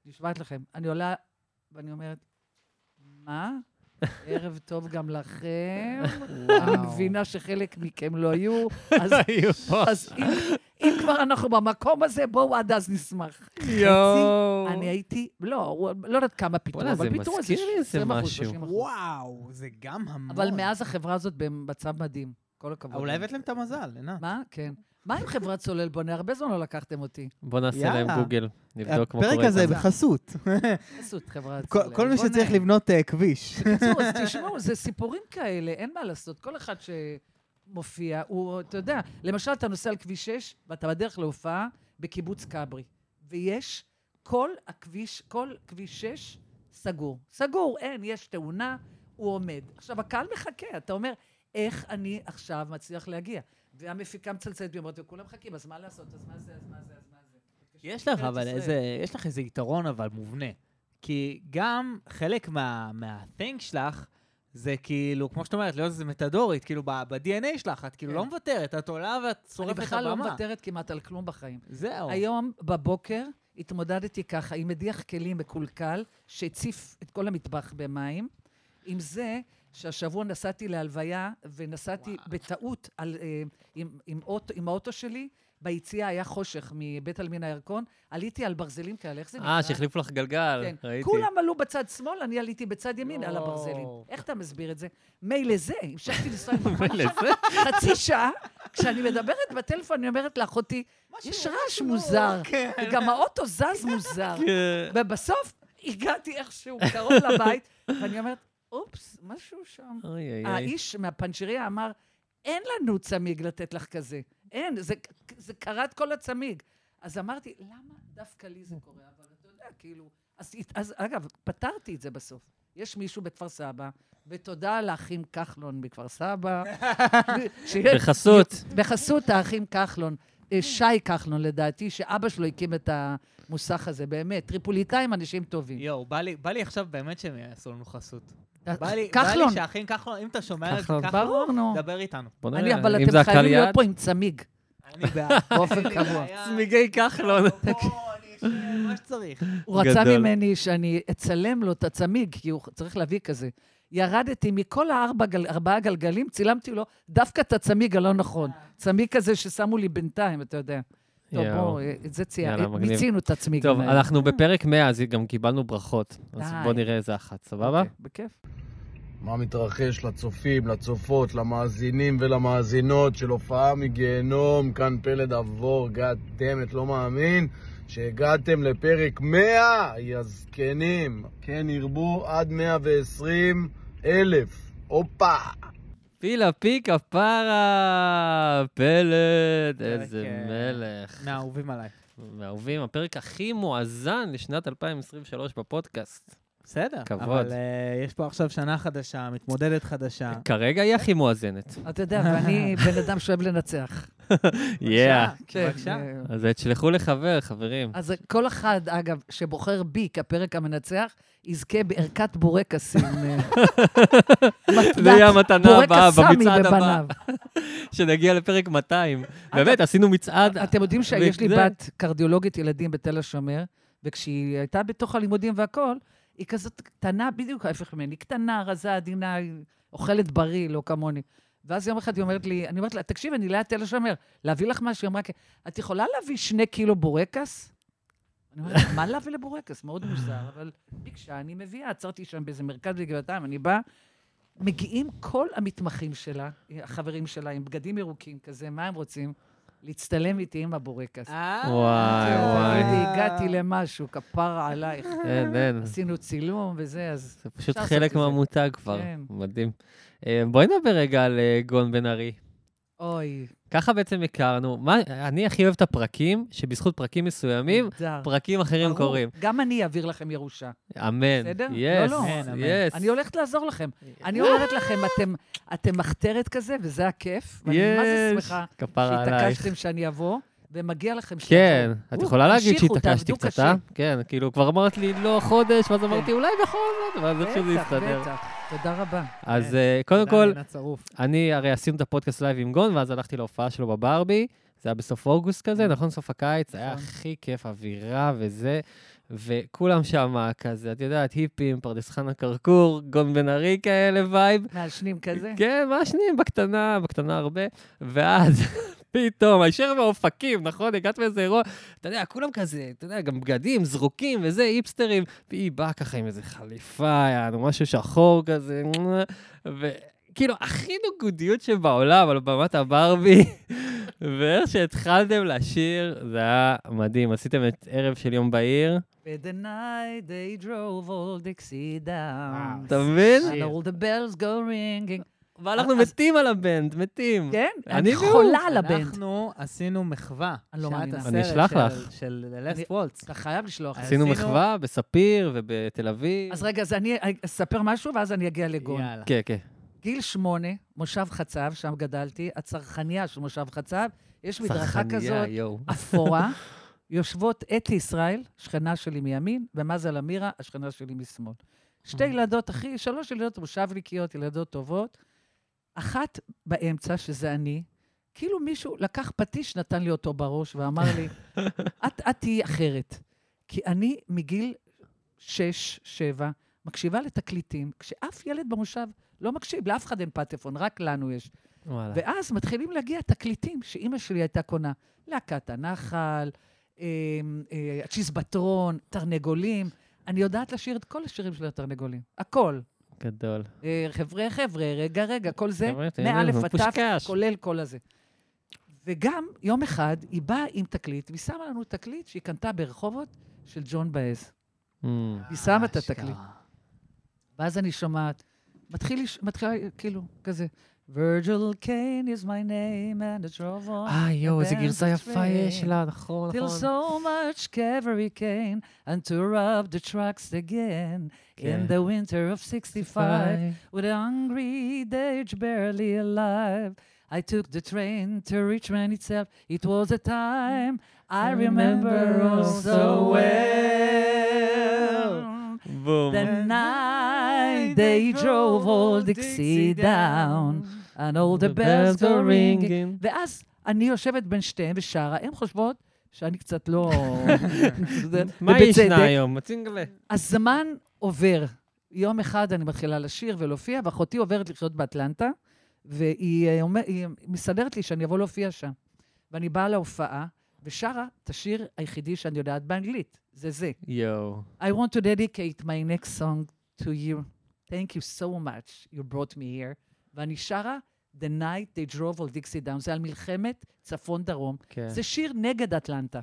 נשבעת לכם, אני עולה ואני אומרת, מה? ערב טוב גם לכם. אני מבינה שחלק מכם לא היו, אז, אם, אם כבר אנחנו במקום הזה, בואו עד אז נשמח. יואו. אני הייתי, לא, לא יודעת כמה פיתרו, אבל פיתרו איזה 20%, משהו. 30%. וואו, זה גם המון. אבל מאז החברה הזאת במצב מדהים. כל הכבוד. אולי הבאת להם את המזל, עינת. מה? כן. מה עם חברת צולל בונה? הרבה זמן לא לקחתם אותי. בוא נעשה להם. גוגל, נבדוק מה קורה. הפרק הזה. בחסות. חסות חברת כל- צולל כל מי. שצריך לבנות אה, כביש. בקיצור, אז תשמעו, זה סיפורים כאלה, אין מה לעשות. כל אחד שמופיע, הוא, אתה יודע, למשל, אתה נוסע על כביש 6, ואתה בדרך להופעה בקיבוץ כברי, ויש כל הכביש, כל כביש 6 סגור. סגור, אין, יש תאונה, הוא עומד. עכשיו, הקהל מחכה, אתה אומר, איך אני עכשיו מצליח להגיע? והמפיקה מצלצלת בי, אומרת, וכולם מחכים, אז מה לעשות? אז מה זה, אז מה זה, אז מה זה? יש לך אבל. איזה, יש לך איזה יתרון אבל מובנה. כי גם חלק מה, מה-think שלך, זה כאילו, כמו שאת אומרת, להיות איזה מתדורית, כאילו ב-DNA שלך, את כאילו כן. לא מוותרת, את עולה ואת אני שורפת את הבמה. בכלל לא מוותרת כמעט על כלום בחיים. זהו. היום בבוקר התמודדתי ככה עם מדיח כלים מקולקל, שהציף את כל המטבח במים, עם זה שהשבוע נסעתי להלוויה, ונסעתי בטעות על, אה, עם, עם, אוטו, עם האוטו שלי, ביציאה היה חושך מבית עלמין הירקון, עליתי על ברזלים כאלה, איך זה נקרא? אה, שהחליפו לך גלגל, כן. ראיתי. כולם עלו בצד שמאל, אני עליתי בצד ימין על או. הברזלים. איך אתה מסביר את זה? מילא זה, המשכתי לנסוע עם מילא זה? חצי שעה, כשאני מדברת בטלפון, אני אומרת לאחותי, יש רעש מוזר, כן. וגם האוטו זז מוזר. כן. ובסוף הגעתי איכשהו קרוב לבית, ואני אומרת, אופס, משהו שם. אוי, אוי, אוי. האיש מהפנצ'ריה אמר, אין לנו צמיג לתת לך כזה. אין, זה, זה קרט כל הצמיג. אז אמרתי, למה דווקא לי זה קורה? אבל אתה יודע, כאילו... אז, אז אגב, פתרתי את זה בסוף. יש מישהו בכפר סבא, ותודה לאחים כחלון בכפר סבא. שיש- בחסות. בחסות האחים כחלון. אה, שי כחלון, לדעתי, שאבא שלו הקים את המוסך הזה, באמת. טריפוליטאים אנשים טובים. יואו, בא לי- בא לי עכשיו באמת שהם יעשו לנו חסות. אה, בא לי, כחלון. שהאחים כחלון, אם אתה שומע את זה כחלון. כחלון, ברור, נו. דבר איתנו. אני, אבל אתם זה חייבים להיות. פה עם צמיג. אני בעד. באופן קבוע. צמיגי כחלון. מה שצריך. הוא רצה. ממני שאני אצלם לו את הצמיג, כי הוא צריך להביא כזה. ירדתי מכל הארבע גל, ארבעה גלגלים, צילמתי לו דווקא את הצמיג הלא נכון. צמיג כזה ששמו לי בינתיים, אתה יודע. טוב. בואו, את זה מגניב. מיצינו את הצמיג. טוב, אנחנו בפרק 100, אז גם קיבלנו ברכות. אז די. בוא נראה איזה אחת, סבבה? בכיף. מה מתרחש לצופים, לצופות, למאזינים ולמאזינות של הופעה מגיהנום, כאן פלד עבור, גאד דמת, לא מאמין שהגעתם לפרק 100, יא זקנים. כן ירבו עד 120 אלף. הופה! פילה פי כפרה, פלד, איזה אה, מלך. מהאהובים עליי. מהאהובים, הפרק הכי מואזן לשנת 2023 בפודקאסט. בסדר. כבוד. אבל אה, יש פה עכשיו שנה חדשה, מתמודדת חדשה. כרגע היא הכי מואזנת. אתה יודע, ואני בן אדם שאוהב לנצח. יאה. כן, בבקשה. אה, אז תשלחו לחבר, חברים. אז כל אחד, אגב, שבוחר בי כפרק המנצח, יזכה בערכת בורקסים. אה, זה יהיה המתנה הבאה במצעד הבא. שנגיע לפרק 200. באמת, עשינו מצעד. אתם יודעים שיש לי בת קרדיולוגית ילדים בתל השומר, וכשהיא הייתה בתוך הלימודים והכול, היא כזאת קטנה, בדיוק ההפך ממני, קטנה, רזה, עדינה, אוכלת בריא, לא כמוני. ואז יום אחד היא אומרת לי, אני אומרת לה, תקשיב, אני ליד תל השומר, להביא לך משהו? היא אמרה, "כן, את יכולה להביא שני קילו בורקס? אני אומרת, מה להביא לבורקס? מאוד מוזר, אבל ביקשה, אני מביאה, עצרתי שם באיזה מרכז בגבעתיים, אני באה, מגיעים כל המתמחים שלה, החברים שלה, עם בגדים ירוקים כזה, מה הם רוצים? להצטלם איתי עם הבורקס. וואי, וואי. תגידי, הגעתי למשהו, כפרה עלייך. אין, אין. עשינו צילום וזה, אז... זה פשוט חלק. מהמותג כבר, כן. מדהים. אה, בואי נדבר רגע על אה, גון בן ארי. אוי, ככה בעצם הכרנו. מה, אני הכי אוהב את הפרקים, שבזכות פרקים מסוימים. פרקים אחרים ברור. קורים. גם אני אעביר לכם ירושה. אמן. בסדר? yes, לא, לא. כן. yes. אני הולכת לעזור לכם. אני אומרת לכם, אתם, אתם מחתרת כזה, וזה הכיף. ואני מה זה יש. שמחה. שהתעקשתם שאני אבוא, ומגיע לכם כן, שתבואו. את יכולה להגיד שהתעקשתי קצת. אה? כן, כאילו, כבר אמרת לי לא חודש, ואז אמרתי אולי בכל זאת, ואז איכשהו זה בטח, יסתדר. בטח. תודה רבה. אז כן, אה, קודם כל. אני הרי עשינו את הפודקאסט live עם גון, ואז הלכתי להופעה שלו בברבי. זה היה בסוף אוגוסט כזה, נכון? סוף הקיץ, היה נכון. הכי כיף, אווירה וזה. וכולם שם כזה, את יודעת, היפים, פרדס חנה כרכור, גון בן ארי כאלה vibe. מעשנים כזה? כן, מעשנים בקטנה, בקטנה הרבה. ואז פתאום, הישר באופקים, נכון? הגעת מאיזה אירוע, אתה יודע, כולם כזה, אתה יודע, גם בגדים, זרוקים וזה, היפסטרים. והיא באה ככה עם איזה חליפה, יענו, משהו שחור כזה, וכאילו, הכי נוגודיות שבעולם על במת הברבי. ואיך שהתחלתם לשיר, זה היה מדהים. עשיתם את ערב של יום בהיר. The night they drove all Dixie down. אתה מבין? And all the bells go ringing. ואנחנו אז- מתים על הבנד, מתים. כן? אני. חולה על הבנד. אנחנו עשינו מחווה. אני לא. הסרט אני אשלח של- לך. של לס וולץ. אתה חייב לשלוח. עשינו מחווה בספיר ובתל אביב. אז רגע, אז אני אספר משהו ואז אני אגיע לגון. יאללה. כן, כן. גיל שמונה, מושב חצב, שם גדלתי, הצרכניה של מושב חצב, יש מדרכה כזאת. אפורה, יושבות אתי ישראל, שכנה שלי מימין, ומזל אמירה, השכנה שלי משמאל. שתי ילדות, אחי, שלוש ילדות מושבניקיות, ילדות טובות. אחת באמצע, שזה אני, כאילו מישהו לקח פטיש, נתן לי אותו בראש ואמר לי, את, את תהיי אחרת. כי אני מגיל שש, שבע, מקשיבה לתקליטים, כשאף ילד במושב לא מקשיב, לאף אחד אין פטפון, רק לנו יש. וואלה. ואז מתחילים להגיע תקליטים שאימא שלי הייתה קונה. להקת הנחל, אה, אה, הצ'יזבטרון, תרנגולים. אני יודעת לשיר את כל השירים של התרנגולים. הכל. גדול. אה, חבר'ה, חבר'ה, רגע, רגע, כל זה, מאלף עד תף. כולל כל הזה. וגם יום אחד היא באה עם תקליט, והיא שמה לנו תקליט שהיא קנתה ברחובות של ג'ון באז. Mm. היא שמה את. התקליט. ואז אני שומעת, מתחיל, מתחילה כאילו, כזה, Virgil Kane is my name and it's drove on. אה, יואו, איזה the גרסה band's יפה יש train. לה, נכון, Till נכון. so much cavalry came and to rub the trucks again כן. in the winter of 65 with a hungry age barely alive. I took the train to Richmond itself. It was a time I remember oh so well. בום. The night They drove all Dixie down, and all the bells go ringing. ואז אני יושבת בין שתיהם ושרה, הן חושבות שאני קצת לא... מה. ישנה היום? הזמן עובר. יום אחד אני מתחילה לשיר ולהופיע, ואחותי עוברת לחיות באטלנטה, והיא אה, אומר, מסדרת לי שאני אבוא להופיע שם. ואני באה להופעה, ושרה את השיר היחידי שאני יודעת באנגלית, זה זה. יואו. I want to dedicate my next song to you. Thank you so much, you brought me here. ואני שרה The Night They Drove all Dixie Down. זה על מלחמת צפון-דרום. כן. זה שיר נגד אטלנטה.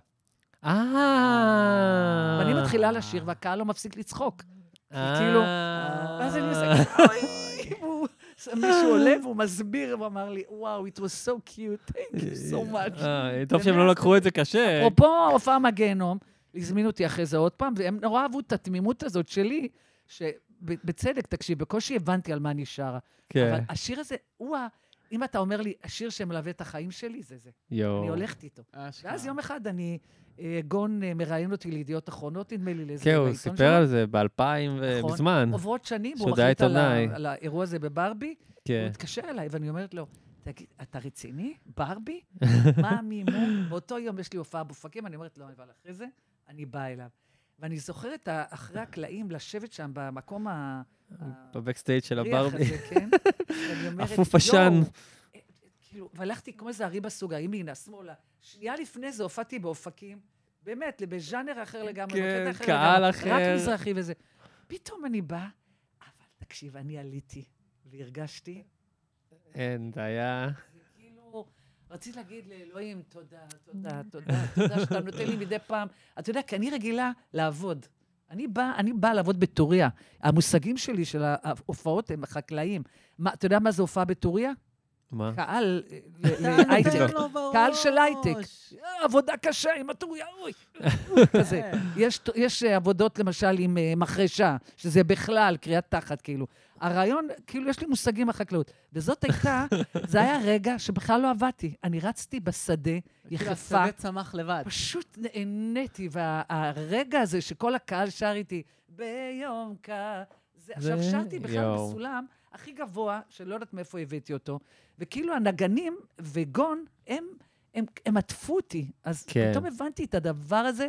אה. ואני מתחילה לשיר, והקהל לא מפסיק לצחוק. אה. כאילו, ואז אני עושה, אוי, הוא- מישהו עולה והוא מסביר, והוא אמר לי, וואו, it was so cute, thank you so much. אה, טוב שהם לא לקחו את זה קשה. אפרופו ההופעה מהגיהנום, הזמינו אותי אחרי זה עוד פעם, והם נורא אהבו את התמימות הזאת שלי, שבצדק, תקשיב, בקושי הבנתי על מה אני שרה. כן. אבל השיר הזה, הוא ה... אם אתה אומר לי, השיר שמלווה את החיים שלי, זה זה. יואו. אני הולכת איתו. אשכרה. ואז יום אחד אני, אה, גון אה, מראיין אותי לידיעות אחרונות, נדמה לי, לאיזה כן, הוא סיפר שלו. על זה ב-2000 נכון. ומזמן. עוברות שנים, היה מחליט על. על האירוע הזה בברבי. כן. הוא התקשר אליי, ואני אומרת לו, תגיד, אתה רציני? ברבי? מה, מי, מו? באותו יום יש לי הופעה באופקים, אני אומרת לו, אבל אחרי זה, אני באה אליו. ואני זוכרת אחרי הקלעים לשבת שם במקום ה... בבקסטייג' של הברבי. כן? אפוף עשן. אה, כאילו, והלכתי כמו איזה ארי בסוגה, ימינה, שמאלה. שנייה לפני זה הופעתי באופקים, באמת, בז'אנר אחר לגמרי, כן, אחר קהל לגמרי, אחר. רק מזרחי וזה. פתאום אני באה, אבל תקשיב, אני עליתי והרגשתי, אין, זה היה... רציתי להגיד לאלוהים, תודה, תודה, תודה, תודה שאתה נותן לי מדי פעם. אתה יודע, כי אני רגילה לעבוד. אני באה אני באה לעבוד בטוריה. המושגים שלי של ההופעות הם חקלאיים. מה, אתה יודע מה זה הופעה בטוריה? מה? קהל אה, להייטק. בראש. קהל של הייטק. אה, עבודה קשה עם הטוריה, אוי. כזה. יש, יש אה, עבודות, למשל, עם מחרשה, שזה בכלל קריאת תחת, כאילו. הרעיון, כאילו, יש לי מושגים מהחקלאות. וזאת הייתה, זה היה רגע שבכלל לא עבדתי. אני רצתי בשדה, כאילו, יחפה. השדה צמח לבד. פשוט נהניתי, והרגע הזה שכל הקהל שר איתי, ביום כ... זה, עכשיו, שרתי בכלל. בסולם הכי גבוה, שלא יודעת מאיפה הבאתי אותו, וכאילו הנגנים וגון, הם, הם, הם עטפו אותי. אז כן. פתאום הבנתי את הדבר הזה,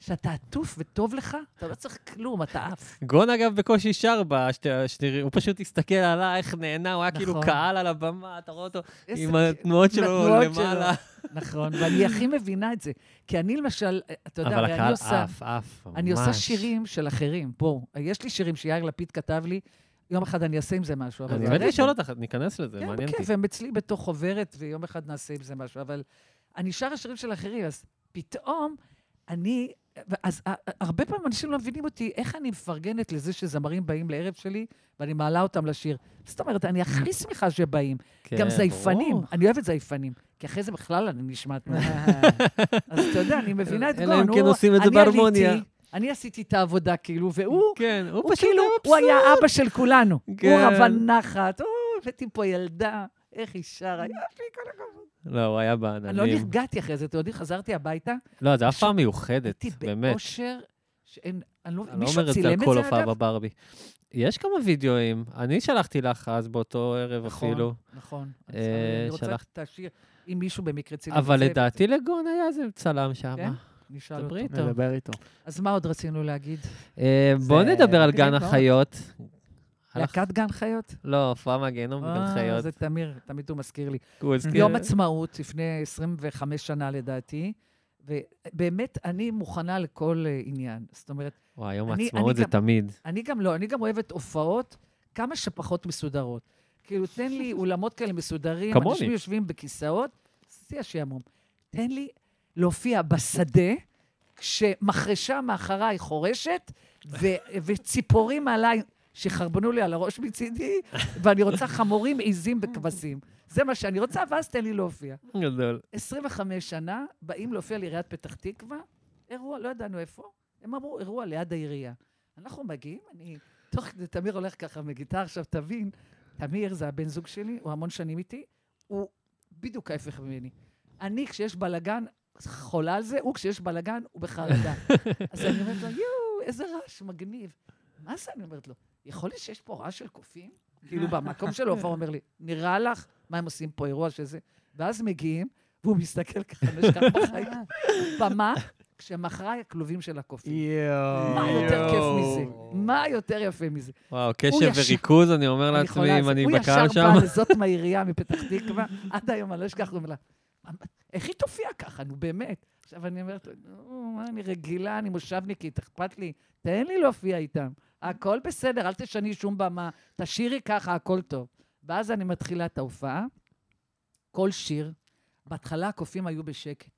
שאתה עטוף וטוב לך, אתה לא צריך כלום, אתה עף. גון, אגב, בקושי שר השנירים, הוא פשוט הסתכל עליי, איך נהנה, הוא היה כאילו נכון. קהל על הבמה, אתה רואה אותו עם. התנועות שלו למעלה. נכון, ואני הכי מבינה את זה. כי אני למשל, אתה יודע, אבל הרי אני הקהל עושה... עף, עף, אני עושה ממש. שירים של אחרים. בואו, יש לי שירים שיאיר לפיד כתב לי, יום אחד אני אעשה עם זה משהו. אבל אני זה מת הרגע. לשאול אותך, ניכנס לזה, כן, מעניין אותי. בכיף, הם אצלי בתוך חוברת, ויום אחד נעשה עם זה משהו. אבל אני שרה שירים של אחרים, אז פתאום אני... אז ה- הרבה פעמים אנשים לא מבינים אותי, איך אני מפרגנת לזה שזמרים באים לערב שלי, ואני מעלה אותם לשיר. זאת אומרת, אני הכי שמחה שבאים. כן, גם זייפנים. אני אוהבת זייפנים, כי אחרי זה בכלל אני נשמעת. אז אתה יודע, אני מבינה את גון. אלא אם כן עושים את זה אני בהרמוניה. אני עשיתי את העבודה, כאילו, והוא, כן, הוא הוא פשוט כאילו, היה הוא היה אבא של כולנו. כן. הוא רבה נחת, הוא, הבאתי פה ילדה, איך היא שרה, יופי, כל הכבוד. לא, הוא היה אני לא בעננים. נרגעתי אחרי זה, אתם יודעים, חזרתי הביתה, לא, זו הופעה מיוחדת, הייתי באמת. באושר, שאין, אני לא, אני לא מישהו אומר את זה צילם על את כל זה, הופעה אגב? בברבי. יש כמה וידאוים, אני שלחתי לך אז באותו ערב נכון, אפילו. נכון. אה, אני רוצה שלחת- את השיר, אם מישהו במקרה צילם אבל את זה, לדעתי לגון היה איזה צלם שם. כן? נשאל דברי אותו. איתו. נדבר איתו. אז מה עוד רצינו להגיד? אה, בוא זה נדבר על גן מאוד. החיות. להקת גן חיות? לא, הופעה מהגיהנום בגן אה, חיות. זה תמיר, תמיד הוא מזכיר לי. הוא הזכיר- יום עצמאות, לפני 25 שנה לדעתי, ובאמת, אני מוכנה לכל אה, עניין. זאת אומרת, וואי, יום העצמאות אני זה תמיד. אני גם לא, אני גם אוהבת הופעות כמה שפחות מסודרות. כאילו, תן לי אולמות כאלה מסודרים, כמוני. אנשים יושבים בכיסאות, זה השעמום. תן לי להופיע בשדה, כשמחרשה מאחריי חורשת, ו- וציפורים עליי שחרבנו לי על הראש מצידי, ואני רוצה חמורים, עיזים וכבשים. זה מה שאני רוצה, ואז תן לי להופיע. גדול. 25 שנה, באים להופיע לעיריית פתח תקווה, אירוע, לא ידענו איפה, הם אמרו, אירוע ליד העירייה. אנחנו מגיעים, אני, תוך כדי, תמיר הולך ככה מגיטר, עכשיו תבין, תמיר זה הבן זוג שלי, הוא המון שנים איתי, הוא בדיוק ההפך ממני. אני, כשיש בלאגן, חולה על זה, הוא, כשיש בלאגן, הוא בחרדה. אז אני אומרת לו, יואו, איזה רעש מגניב. מה זה? אני אומרת לו, יכול להיות שיש פה רעש של קופים? כאילו, במקום שלו, הוא אומר לי, נראה לך, מה הם עושים פה, אירוע שזה? ואז מגיעים, והוא מסתכל ככה, נשכח בחיים. במה, כשמאחריי הכלובים של הקופים. יואו. מה יותר כיף מזה? מה יותר יפה מזה? וואו, הוא קשב ישר- וריכוז, אני אומר לעצמי, אם זה. אני הוא בקהל ישר שם. בא לזאת מהעירייה מפתח תקווה, עד היום אני לא אשכח, הוא אומר לה, איך היא תופיע ככה, נו באמת. עכשיו אני אומרת נו, מה, אני רגילה, אני מושבניקית, אכפת לי, תן לי להופיע איתם. הכל בסדר, אל תשני שום במה, תשאירי ככה, הכל טוב. ואז אני מתחילה את ההופעה, כל שיר, בהתחלה הקופים היו בשקט.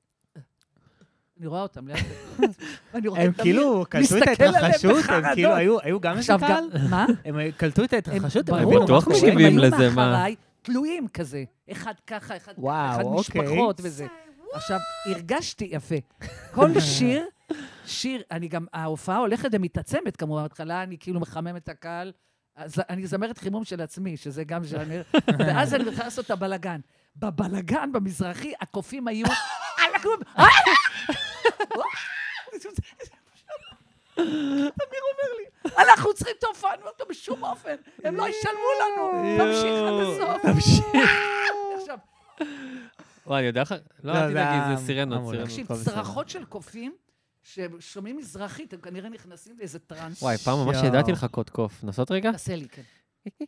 אני רואה אותם ליד... ואני רואה הם כאילו קלטו את ההתרחשות, הם. כאילו היו גם קהל? מה? הם קלטו את ההתרחשות, הם הבינו מה בטוח קורה. מקשיבים הם היו לזה, מה? מאחריי תלויים כזה. אחד ככה, אחד וואו, אחד אוקיי. משפחות וזה. עכשיו, הרגשתי יפה. כל שיר, שיר, אני גם, ההופעה הולכת ומתעצמת כמובן. בהתחלה אני כאילו מחמם את הקהל. אז אני זמרת חימום של עצמי, שזה גם ז'אנר, ואז אני מתחילה לעשות את הבלגן. בבלגן, במזרחי, הקופים היו על הכלום. אמיר אומר לי, אנחנו צריכים את ההופעה, אני אומרת לו, בשום אופן, הם לא ישלמו לנו, תמשיך עד הסוף. תמשיך. עכשיו, וואי, אני יודע לך... לא, לא, אל זה תדאגי, זה סירנות, סירנות. תקשיב. צרחות של קופים, ששומעים מזרחית, הם כנראה נכנסים לאיזה טראנס. וואי, פעם ממש. ידעתי לחכות קוף. נסות רגע? תעשה לי, כן.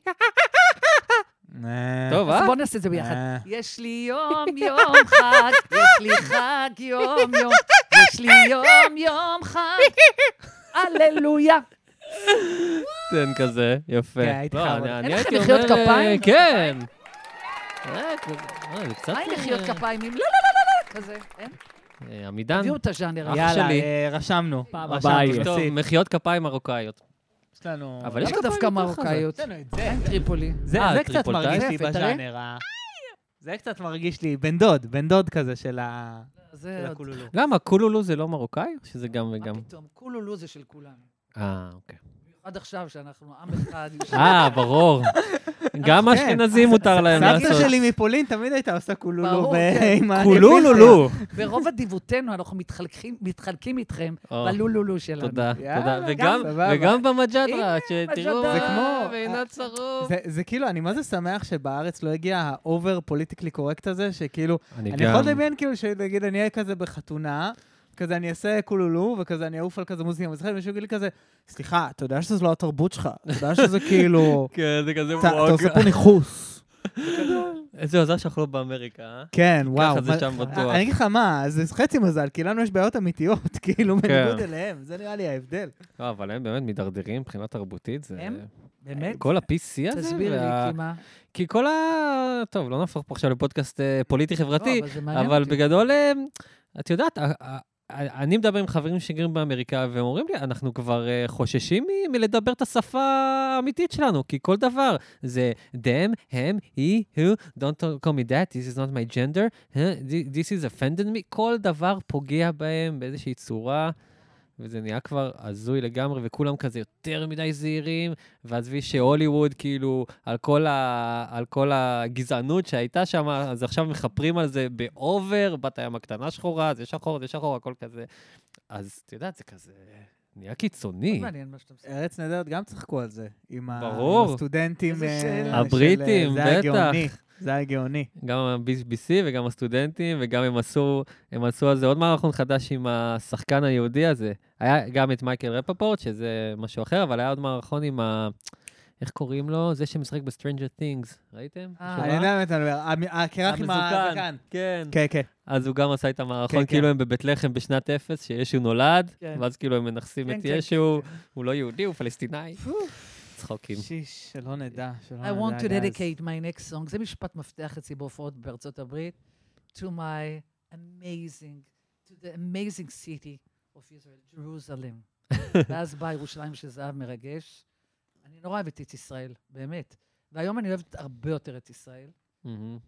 אה, טוב, אז אה? בואו נעשה את זה ביחד. יש לי יום יום חג, יש לי חג יום יום, יש לי יום יום חג, הללויה. תן כזה, יפה. כן, הייתי לא, חייב אין לכם הייתי מחיאות אה, כפיים? כן. אה, אה. מה עם אה, מחיאות כפיים עם לא, לא, לא, לא, לא, כזה, אין? אה, עמידן, תביאו את הז'אנר. אח יאללה, שלי. אה, רשמנו. פעם רשמנו, הבאה נוסיף. טוב, מחיאות כפיים מרוקאיות. יש לנו... אבל יש כפיים דווקא הזה. מרוקאיות? יש לנו את מה זה. עם טריפולי? זה, אה, זה קצת? מרגיש לי. בז'אנר. ה- זה קצת מרגיש לי בן דוד, בן דוד כזה של ה... זה של הקולולו. למה, קולולו זה לא מרוקאי? שזה גם מה וגם? פתאום? קולולו זה של כולנו. אה, אוקיי. עד עכשיו, שאנחנו עם אחד. אה, ברור. גם כן. אשכנזים מותר להם סבתא לעשות. שלי מפולין תמיד הייתה עושה קולולו כן. קולולולו. ברוב אדיבותנו אנחנו מתחלקים- איתכם בלולולו שלנו. תודה, תודה. וגם- במג'דרה, שתראו. זה כמו- ועינת שרוף. זה, זה כאילו, אני מה זה שמח שבארץ לא הגיע ה over politically correct הזה, שכאילו, אני אני יכול. לדמיין כאילו, שנגיד אני אהיה כזה בחתונה, כזה אני אעשה קולולו, וכזה אני אעוף על כזה מוזיקה מוזיקה, ומישהו יגיד לי כזה, סליחה, אתה יודע שזו לא התרבות שלך, אתה יודע שזה כאילו, כן, זה כזה אתה אתה וואג. עושה פה ניכוס. איזה מזל שאנחנו לא באמריקה, אה? כן, וואו. ככה זה שם בטוח. אני אגיד לך מה, זה חצי מזל, כי לנו יש בעיות אמיתיות, כאילו, כן. בניגוד אליהם, זה נראה לי ההבדל. לא, אבל הם באמת מידרדרים מבחינה תרבותית. זה... הם? באמת? כל ה-PC הזה. תסביר וה- לי, כי מה? כי כל ה... טוב, לא נהפוך פה עכשיו לפודקאסט אה, פוליטי-חברתי, לא, אבל. בגדול, אה, את יודעת, אני מדבר עם חברים שגרים באמריקה, והם אומרים לי, אנחנו כבר אה, חוששים מ- מלדבר את השפה האמיתית שלנו, כי כל דבר זה them, הם, he, who, don't call me that, this is not my gender, huh, this is offended me, כל דבר פוגע בהם באיזושהי צורה. וזה נהיה כבר הזוי לגמרי, וכולם כזה יותר מדי זהירים, ועזבי שהוליווד, כאילו, על כל, ה... על כל הגזענות שהייתה שם, אז עכשיו מכפרים על זה באובר, בת הים הקטנה שחורה, זה שחור, זה שחור, הכל כזה. אז את יודעת, זה כזה נהיה קיצוני. מאוד מעניין מה שאתה מספר. ארץ נהדרת גם צחקו על זה, עם ה- ברור. עם הסטודנטים. אה, הבריטים, אה, זה היה בטח. גאוני, זה היה גאוני. גם ה-BBC וגם הסטודנטים, וגם הם עשו, הם עשו על זה עוד מערכון חדש עם השחקן היהודי הזה. היה גם את מייקל רפפורט, שזה משהו אחר, אבל היה עוד מערכון עם ה... איך קוראים לו? זה שמשחק ב-Stranger Things, ראיתם? אה, אני? יודע באמת, אני אומר, המ- הקרח עם. הזקן. כן. כן, כן. אז הוא גם עשה את המערכון, כן, כאילו כן. הם בבית לחם בשנת אפס, שישו נולד, כן. ואז כאילו הם מנכסים את ישו, הוא לא יהודי, הוא פלסטיני. צחוקים. שיש, שלא נדע, שלא נדע. I want to dedicate my next song. זה משפט מפתח אצלי בהופעות בארצות הברית. To my amazing, to the amazing city of Israel, Jerusalem. ואז באה ירושלים של זהב מרגש. אני נורא אוהבת את ישראל, באמת. והיום אני אוהבת הרבה יותר את ישראל.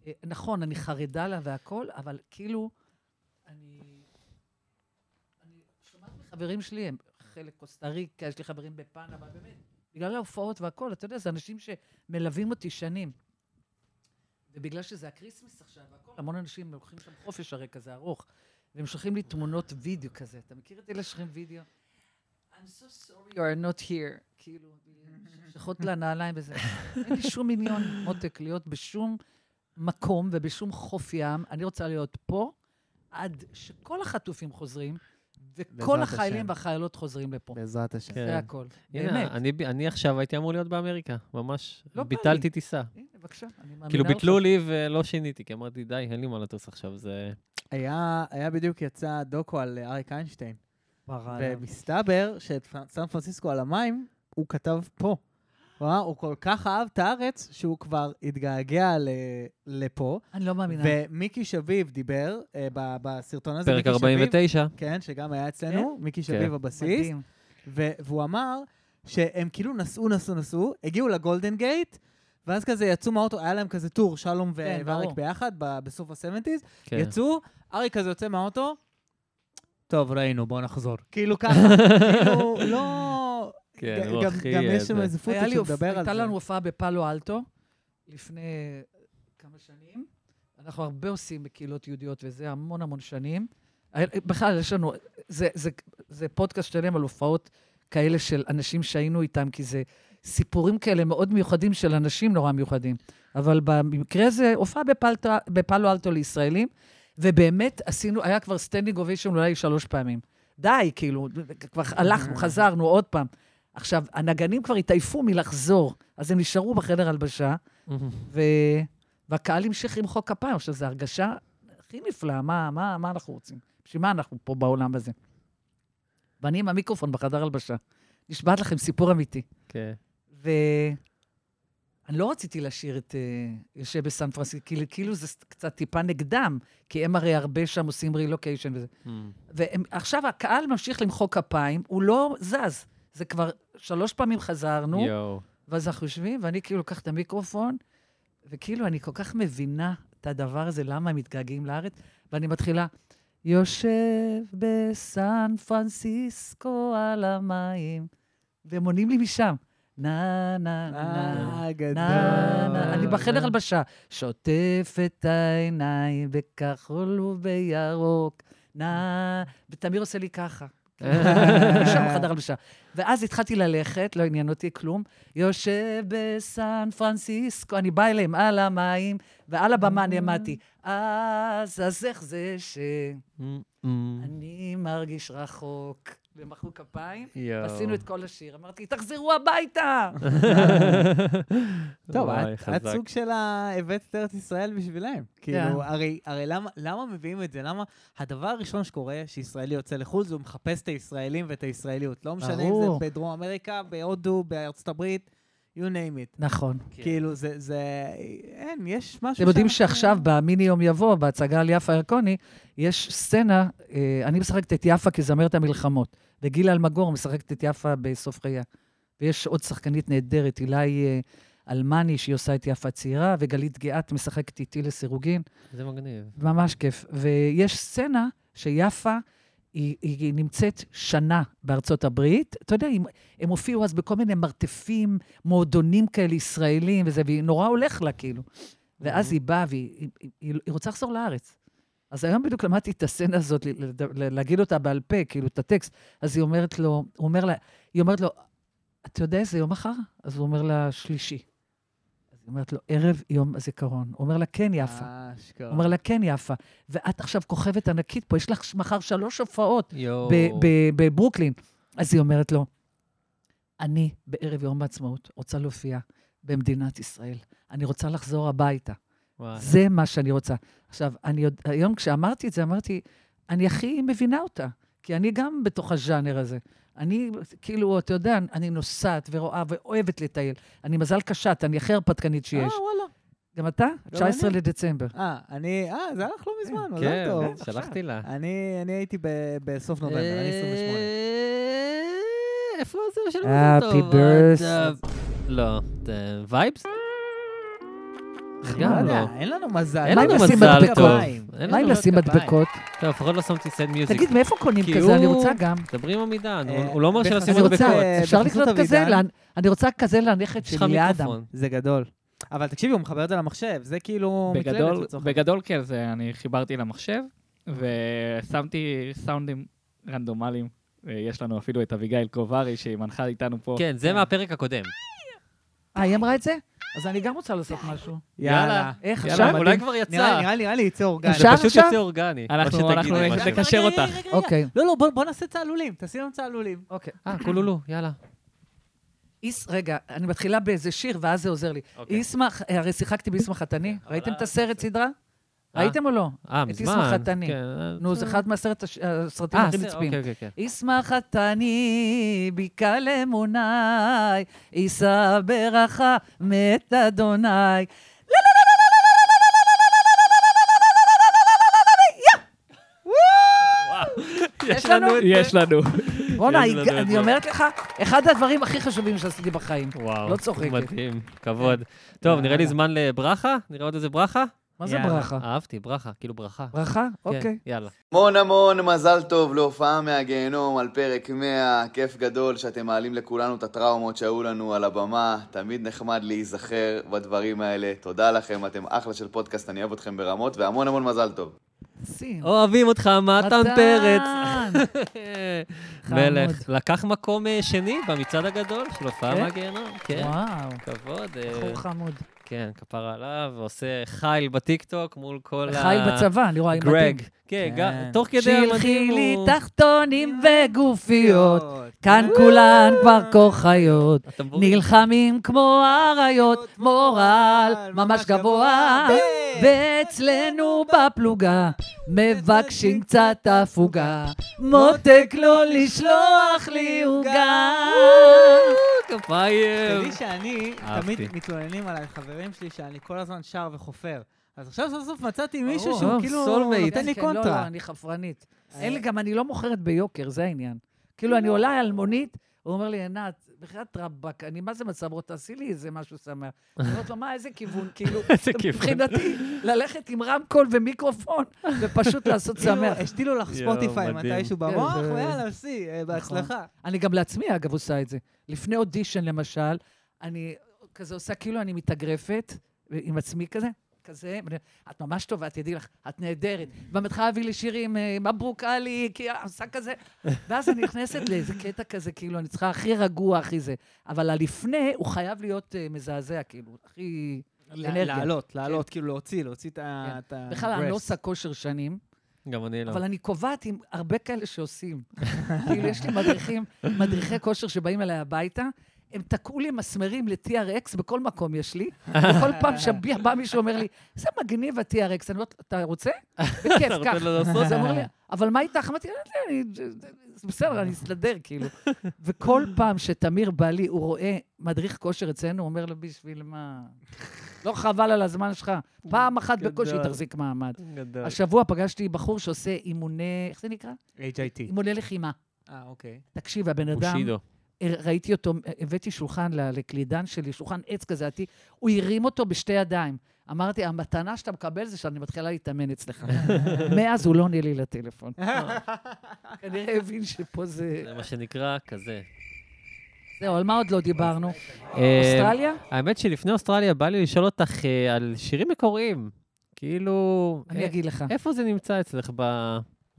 אה, נכון, אני חרדה לה והכול, אבל כאילו, אני... אני שומעת מחברים שלי, הם חלק קוסטה ריקה, יש לי חברים בפאנה, אבל באמת, בגלל ההופעות והכול, אתה יודע, זה אנשים שמלווים אותי שנים. ובגלל שזה ה Christmas עכשיו והכול, המון אנשים לוקחים שם חופש הרי כזה ארוך, והם שולחים לי תמונות וידאו כזה. אתה מכיר את אלה שולחים וידאו? I'm so sorry you are not here. כאילו, שחות לנעליים וזה. אין לי שום עניין, מותק, להיות בשום מקום ובשום חוף ים. אני רוצה להיות פה עד שכל החטופים חוזרים, וכל החיילים השם. והחיילות חוזרים לפה. בעזרת השם. כן. זה הכל. הנה, באמת. אני, אני עכשיו הייתי אמור להיות באמריקה, ממש. לא ביטלתי. טיסה. הנה, בבקשה, אני מאמינה כאילו לך. ביטלו לי ולא שיניתי, כי אמרתי, די, אין לי מה לטוס עכשיו, זה... היה, היה בדיוק יצא דוקו על אריק איינשטיין. ומסתבר שאת סן פרנסיסקו על המים, הוא כתב פה. הוא אמר, הוא כל כך אהב את הארץ, שהוא כבר התגעגע ל- לפה. אני לא מאמינה. ומיקי שביב דיבר אה, ב- בסרטון הזה. פרק מיקי שביב- 49. כן, שגם היה אצלנו, מיקי כן. שביב הבסיס. מדהים. ו- והוא אמר שהם כאילו נסעו, נסעו, נסעו, הגיעו לגולדן גייט, ואז כזה יצאו מהאוטו, היה להם כזה טור, שלום כן, ואריק. ביחד, בסוף ה-70's, כן. יצאו, אריק כזה יוצא מהאוטו, טוב, ראינו, בואו נחזור. כאילו ככה, כאילו, לא... כן, הוא הכי, גם אה, יש שם זה. איזה פוטו שמדבר על הייתה זה. לנו הופעה בפאלו אלטו לפני כמה שנים. אנחנו הרבה עושים בקהילות יהודיות וזה המון המון שנים. בכלל, יש לנו, זה, זה, זה פודקאסט שלם על הופעות כאלה של אנשים שהיינו איתם, כי זה סיפורים כאלה מאוד מיוחדים של אנשים נורא מיוחדים. אבל במקרה הזה, הופעה בפלטו, בפאלו אלטו לישראלים, ובאמת עשינו, היה כבר standing ovation אולי שלוש פעמים. די, כאילו, כבר הלכנו, חזרנו עוד פעם. עכשיו, הנגנים כבר התעייפו מלחזור, אז הם נשארו בחדר הלבשה, ו... והקהל המשיך למחוא כפיים. עכשיו, זו הרגשה הכי נפלאה, מה, מה, מה אנחנו רוצים? בשביל מה אנחנו פה בעולם הזה? ואני עם המיקרופון בחדר הלבשה. נשבעת לכם סיפור אמיתי. כן. ואני אני לא רציתי לשיר את אה, יושב בסן פרנסיסקו, כאילו, כאילו זה קצת טיפה נגדם, כי הם הרי הרבה שם עושים רילוקיישן וזה. Hmm. ועכשיו הקהל ממשיך למחוא כפיים, הוא לא זז. זה כבר שלוש פעמים חזרנו, יואו. ואז אנחנו יושבים, ואני כאילו לוקח את המיקרופון, וכאילו אני כל כך מבינה את הדבר הזה, למה הם מתגעגעים לארץ, ואני מתחילה, יושב בסן פרנסיסקו על המים, והם עונים לי משם. נה, נה, נה, אה, גדול. נה, נה. אני בחדר הלבשה, שוטף את העיניים בכחול ובירוק, נה, ותמיר עושה לי ככה. אני שם בחדר הלבשה. ואז התחלתי ללכת, לא עניין אותי כלום. יושב בסן פרנסיסקו, אני באה אליהם על המים, ועל הבמה אני אמרתי, אז, אז איך זה שאני מרגיש רחוק? ומחאו כפיים. ועשינו את כל השיר. אמרתי, תחזרו הביתה! טוב, את-. סוג של הבאת את ארץ ישראל בשבילם. כאילו, הרי הרי למה- למה מביאים את זה? למה הדבר הראשון שקורה, שישראלי יוצא לחו"ל, זה הוא מחפש את הישראלים ואת הישראליות. לא משנה אם. זה בדרום אמריקה, בהודו, בארצות הברית, you name it. נכון. כאילו, זה, זה, אין, יש משהו אתם יודעים שעכשיו, במיני יום יבוא, בהצגה על יפה ירקוני, יש סצנה, אה, אני משחקת את יפה כזמרת המלחמות, וגילה אלמגור משחקת את יפה בסוף חייה. ויש עוד שחקנית נהדרת, אילי אה, אלמני, שהיא עושה את יפה צעירה, וגלית גאת משחקת איתי לסירוגין. זה מגניב. ממש כיף. ויש סצנה שיפה, היא, היא נמצאת שנה בארצות הברית. אתה יודע, הם, הם הופיעו אז בכל מיני מרתפים, מועדונים כאלה ישראלים וזה, והיא נורא הולך לה, כאילו. ואז היא באה והיא היא, היא, היא, רוצה לחזור לארץ. אז היום בדיוק למדתי את הסצנה הזאת, להגיד אותה בעל פה, כאילו, את הטקסט. אז היא אומרת לו, הוא אומר לה, היא אומרת לו, אתה יודע איזה יום מחר? אז הוא אומר לה, שלישי. היא אומרת לו, ערב יום הזיכרון. הוא אומר לה, כן, יפה. אה, אשכרה. הוא אומר לה, כן, יפה. ואת עכשיו כוכבת ענקית פה, יש לך מחר שלוש הופעות בברוקלין. אז היא אומרת לו, אני בערב יום העצמאות רוצה להופיע במדינת ישראל. אני רוצה לחזור הביתה. וואי. זה מה שאני רוצה. עכשיו, אני יודע, היום כשאמרתי את זה, אמרתי, אני הכי מבינה אותה, כי אני גם בתוך הז'אנר הזה. אני, כאילו, אתה יודע, אני נוסעת ורואה ואוהבת לטייל. אני מזל קשת, אני הכי הרפתקנית שיש. אה, וואלה. גם אתה? גם 19 אני. לדצמבר. אה, אני, אה, זה הלך לא מזמן, מזל כן, טוב. שלחתי לה. אני אני הייתי ב- בסוף נובמבר, אני 28. אה, איפה זה Happy מזל טוב? birthday. לא, וייבס? לא גם לא. יודע, אין לנו מזל. אין לנו מזל? טוב. מה אם כפיים. מדבקות? טוב, לפחות לא שמתי סד מיוזיק. תגיד, מאיפה קונים כזה? אני רוצה גם. דברי עם עמידן, הוא- אה, לא אומר שלשים אני מדבקות. רוצה, אה, אפשר לקנות כזה? אני רוצה כזה לנכד יש לך שלי, לאדם. זה גדול. אבל תקשיבי, הוא מחבר את זה למחשב, זה כאילו בגדול, בגדול כן, זה אני חיברתי למחשב, ושמתי סאונדים רנדומליים. ויש לנו אפילו את אביגיל קוברי, שהיא מנחה איתנו פה. כן, זה מהפרק הקודם. אה, היא אמרה את זה? אז אני גם רוצה לעשות משהו. יאללה. איך עכשיו? אולי כבר יצא. נראה לי, נראה לי יצא אורגני. אפשר? זה פשוט? יוצא אורגני. אנחנו-. נקשר אותך. אוקיי. לא, לא, בוא- בוא נעשה צהלולים, תעשי לנו צהלולים. אוקיי. אה, קולולו, יאללה. איס, רגע, אני מתחילה באיזה שיר, ואז זה עוזר לי. אוקיי. איסמח, הרי שיחקתי באיסמח חתני, ראיתם את הסרט סדרה? אה? ראיתם או לא? אה, את מזמן. איסמח חתני. כן, אה, נו, זה. אחד הש- הסרטים אה, הכי נצפים. אוקיי, אוקיי, כן. ישמח חתני בקל אמוני, יישא ברכה מת אדוני. יש לנו את. יש לנו. רונה, את אני. אומרת לך, אחד הדברים הכי חשובים שעשיתי בחיים. וואו, לא צוחקת. מדהים, כבוד. טוב, נראה לי זמן לברכה? נראה עוד איזה ברכה? מה זה יאללה. ברכה? אהבתי, ברכה, כאילו ברכה. ברכה? כן, אוקיי. יאללה. המון המון מזל טוב להופעה מהגיהנום על פרק 100, כיף גדול שאתם מעלים לכולנו את הטראומות שהיו לנו על הבמה, תמיד נחמד להיזכר בדברים האלה, תודה לכם, אתם אחלה של פודקאסט, אני אוהב אתכם ברמות, והמון המון מזל טוב. שים. אוהבים אותך, מתן. פרץ. מלך. לקח מקום אה, שני במצעד הגדול של הופעה כן? מהגיהנום. כן, וואו, כבוד. אה, בחור חמוד. כן, כפרה עליו, ועושה חייל בטיקטוק מול כל ה... חייל בצבא, אני רואה עם גרג. כן, כן. גם- תוך כדי המדים שלחי לי הוא... תחתונים וגופיות, כאן כולן כבר כוחיות, הטמבורין. נלחמים כמו אריות, מורל ממש גבוה, ואצלנו בפלוגה מבקשים קצת הפוגה, מותק לא לשלוח לי עוגה. כפיים. תדעי שאני. תמיד מתלוננים עליי חברים שלי שאני כל הזמן שר וחופר. אז עכשיו סוף סוף מצאתי מישהו. שהוא כאילו. נותן לי כן, לא, לא, קונטרה. אני חפרנית. אין לי, גם אני לא מוכרת ביוקר, זה העניין. כאילו, אני עולה על מונית, הוא אומר לי, עינת, בחייאת רבאק, אני מה זה מצב רוח, תעשי לי איזה משהו שמח. אני אומרת לו, מה, איזה כיוון? כאילו. מבחינתי, ללכת עם רמקול ומיקרופון, ופשוט לעשות כאילו, שמח. השתילו לך ספוטיפיי. מתישהו כן, במוח, זה- ויאללה, שיא, אה, בהצלחה. אני גם לעצמי, אגב, עושה את זה. לפני אודישן, למשל, אני כזה עושה כאילו אני מתאגרפת עם עצמי כזה, כזה, ואני- את ממש טובה, תדעי לך, את נהדרת. ומתחילה להביא לי שירים, אה, מברוק עלי, כי עושה כזה. ואז אני נכנסת לאיזה קטע כזה, כאילו, אני צריכה הכי רגוע, הכי זה. אבל הלפני, הוא חייב להיות אה, מזעזע, כאילו, הכי... לעלות, לעלות, כאילו להוציא, להוציא את ה... כן. בכלל, אני לא. עושה כושר שנים, גם אני לא. אבל אני קובעת עם הרבה כאלה שעושים. כאילו, יש לי מדריכים, מדריכי כושר שבאים אליי הביתה, הם תקעו לי מסמרים ל-TRX, בכל מקום יש לי, וכל פעם שבא מישהו אומר לי, זה מגניב ה-TRX, אני אומרת, אתה רוצה? בכיף, אתה רוצה קח. לעשות? אז הוא אומר לי, אבל מה איתך? אמרתי, "לא בסדר, אני אסתדר, כאילו. וכל פעם שתמיר בא לי, הוא רואה מדריך כושר אצלנו, הוא אומר לו, בשביל מה? לא חבל על הזמן שלך. פעם אחת בקושי. תחזיק מעמד. גדול. השבוע פגשתי בחור שעושה אימוני, איך זה נקרא? HIT. אימוני לחימה. אה, אוקיי. תקשיב, הבן אדם, בושידו. ראיתי אותו, הבאתי שולחן לקלידן שלי, שולחן עץ כזה עתיק, הוא הרים אותו בשתי ידיים. אמרתי, המתנה שאתה מקבל זה שאני מתחילה להתאמן אצלך. מאז הוא לא עונה לי לטלפון. כנראה הבין שפה זה... זה מה שנקרא כזה. זהו, על מה עוד לא דיברנו? אה, אוסטרליה? האמת שלפני אוסטרליה בא לי לשאול אותך אה, על שירים מקוריים. כאילו... אני אה, אגיד לך. איפה זה נמצא אצלך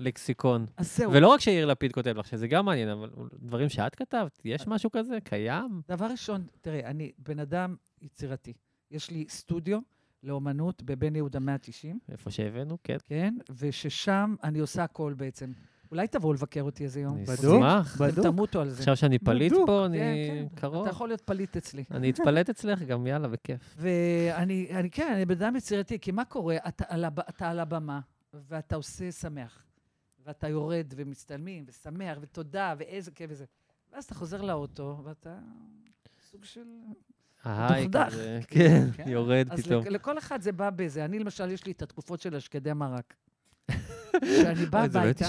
בלקסיקון? אז זהו. ולא רק שיאיר לפיד כותב לך, שזה גם מעניין, אבל דברים שאת כתבת, יש משהו כזה? קיים? דבר ראשון, תראה, אני בן אדם יצירתי. יש לי סטודיו לאומנות בבן יהודה 190. איפה שהבאנו, כן. כן, וששם אני עושה הכל בעצם. אולי תבואו לבקר אותי איזה יום. בדוק, אשמח. אתם בדוק. תמותו על זה. עכשיו שאני פליט בדוק. פה, אני כן, כן. קרוב. אתה יכול להיות פליט אצלי. אני אתפלט אצלך גם, יאללה, בכיף. ואני, אני, כן, אני בן אדם יצירתי, כי מה קורה? אתה על, הב, אתה על הבמה, ואתה עושה שמח, ואתה יורד, ומצטלמים, ושמח, ותודה, ואיזה כיף וזה. ואז אתה חוזר לאוטו, ואתה סוג של... ההיי. כזה, כן, כן. יורד אז פתאום. לכ- לכל אחד זה בא בזה. אני, למשל, יש לי את התקופות של השקדי מרק. כשאני באה הביתה.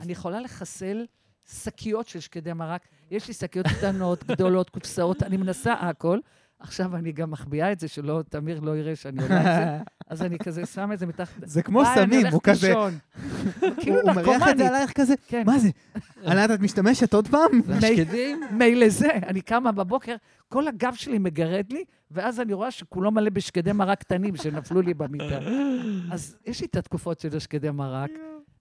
אני יכולה לחסל שקיות של שקדי מרק. יש לי שקיות קטנות, גדולות, קופסאות, אני מנסה הכל. עכשיו אני גם מחביאה את זה, שלא, תמיר לא יראה שאני עולה את זה. אז אני כזה שם את זה מתחת... זה כמו סמים, הוא כזה... כאילו הוא מריח את זה. עלייך כזה, כן. מה זה? ענת, את משתמשת עוד פעם? מי- מילא זה, אני קמה בבוקר, כל הגב שלי מגרד לי, ואז אני רואה שכולו מלא בשקדי מרק קטנים שנפלו לי במיטה. אז יש לי את התקופות של השקדי מרק,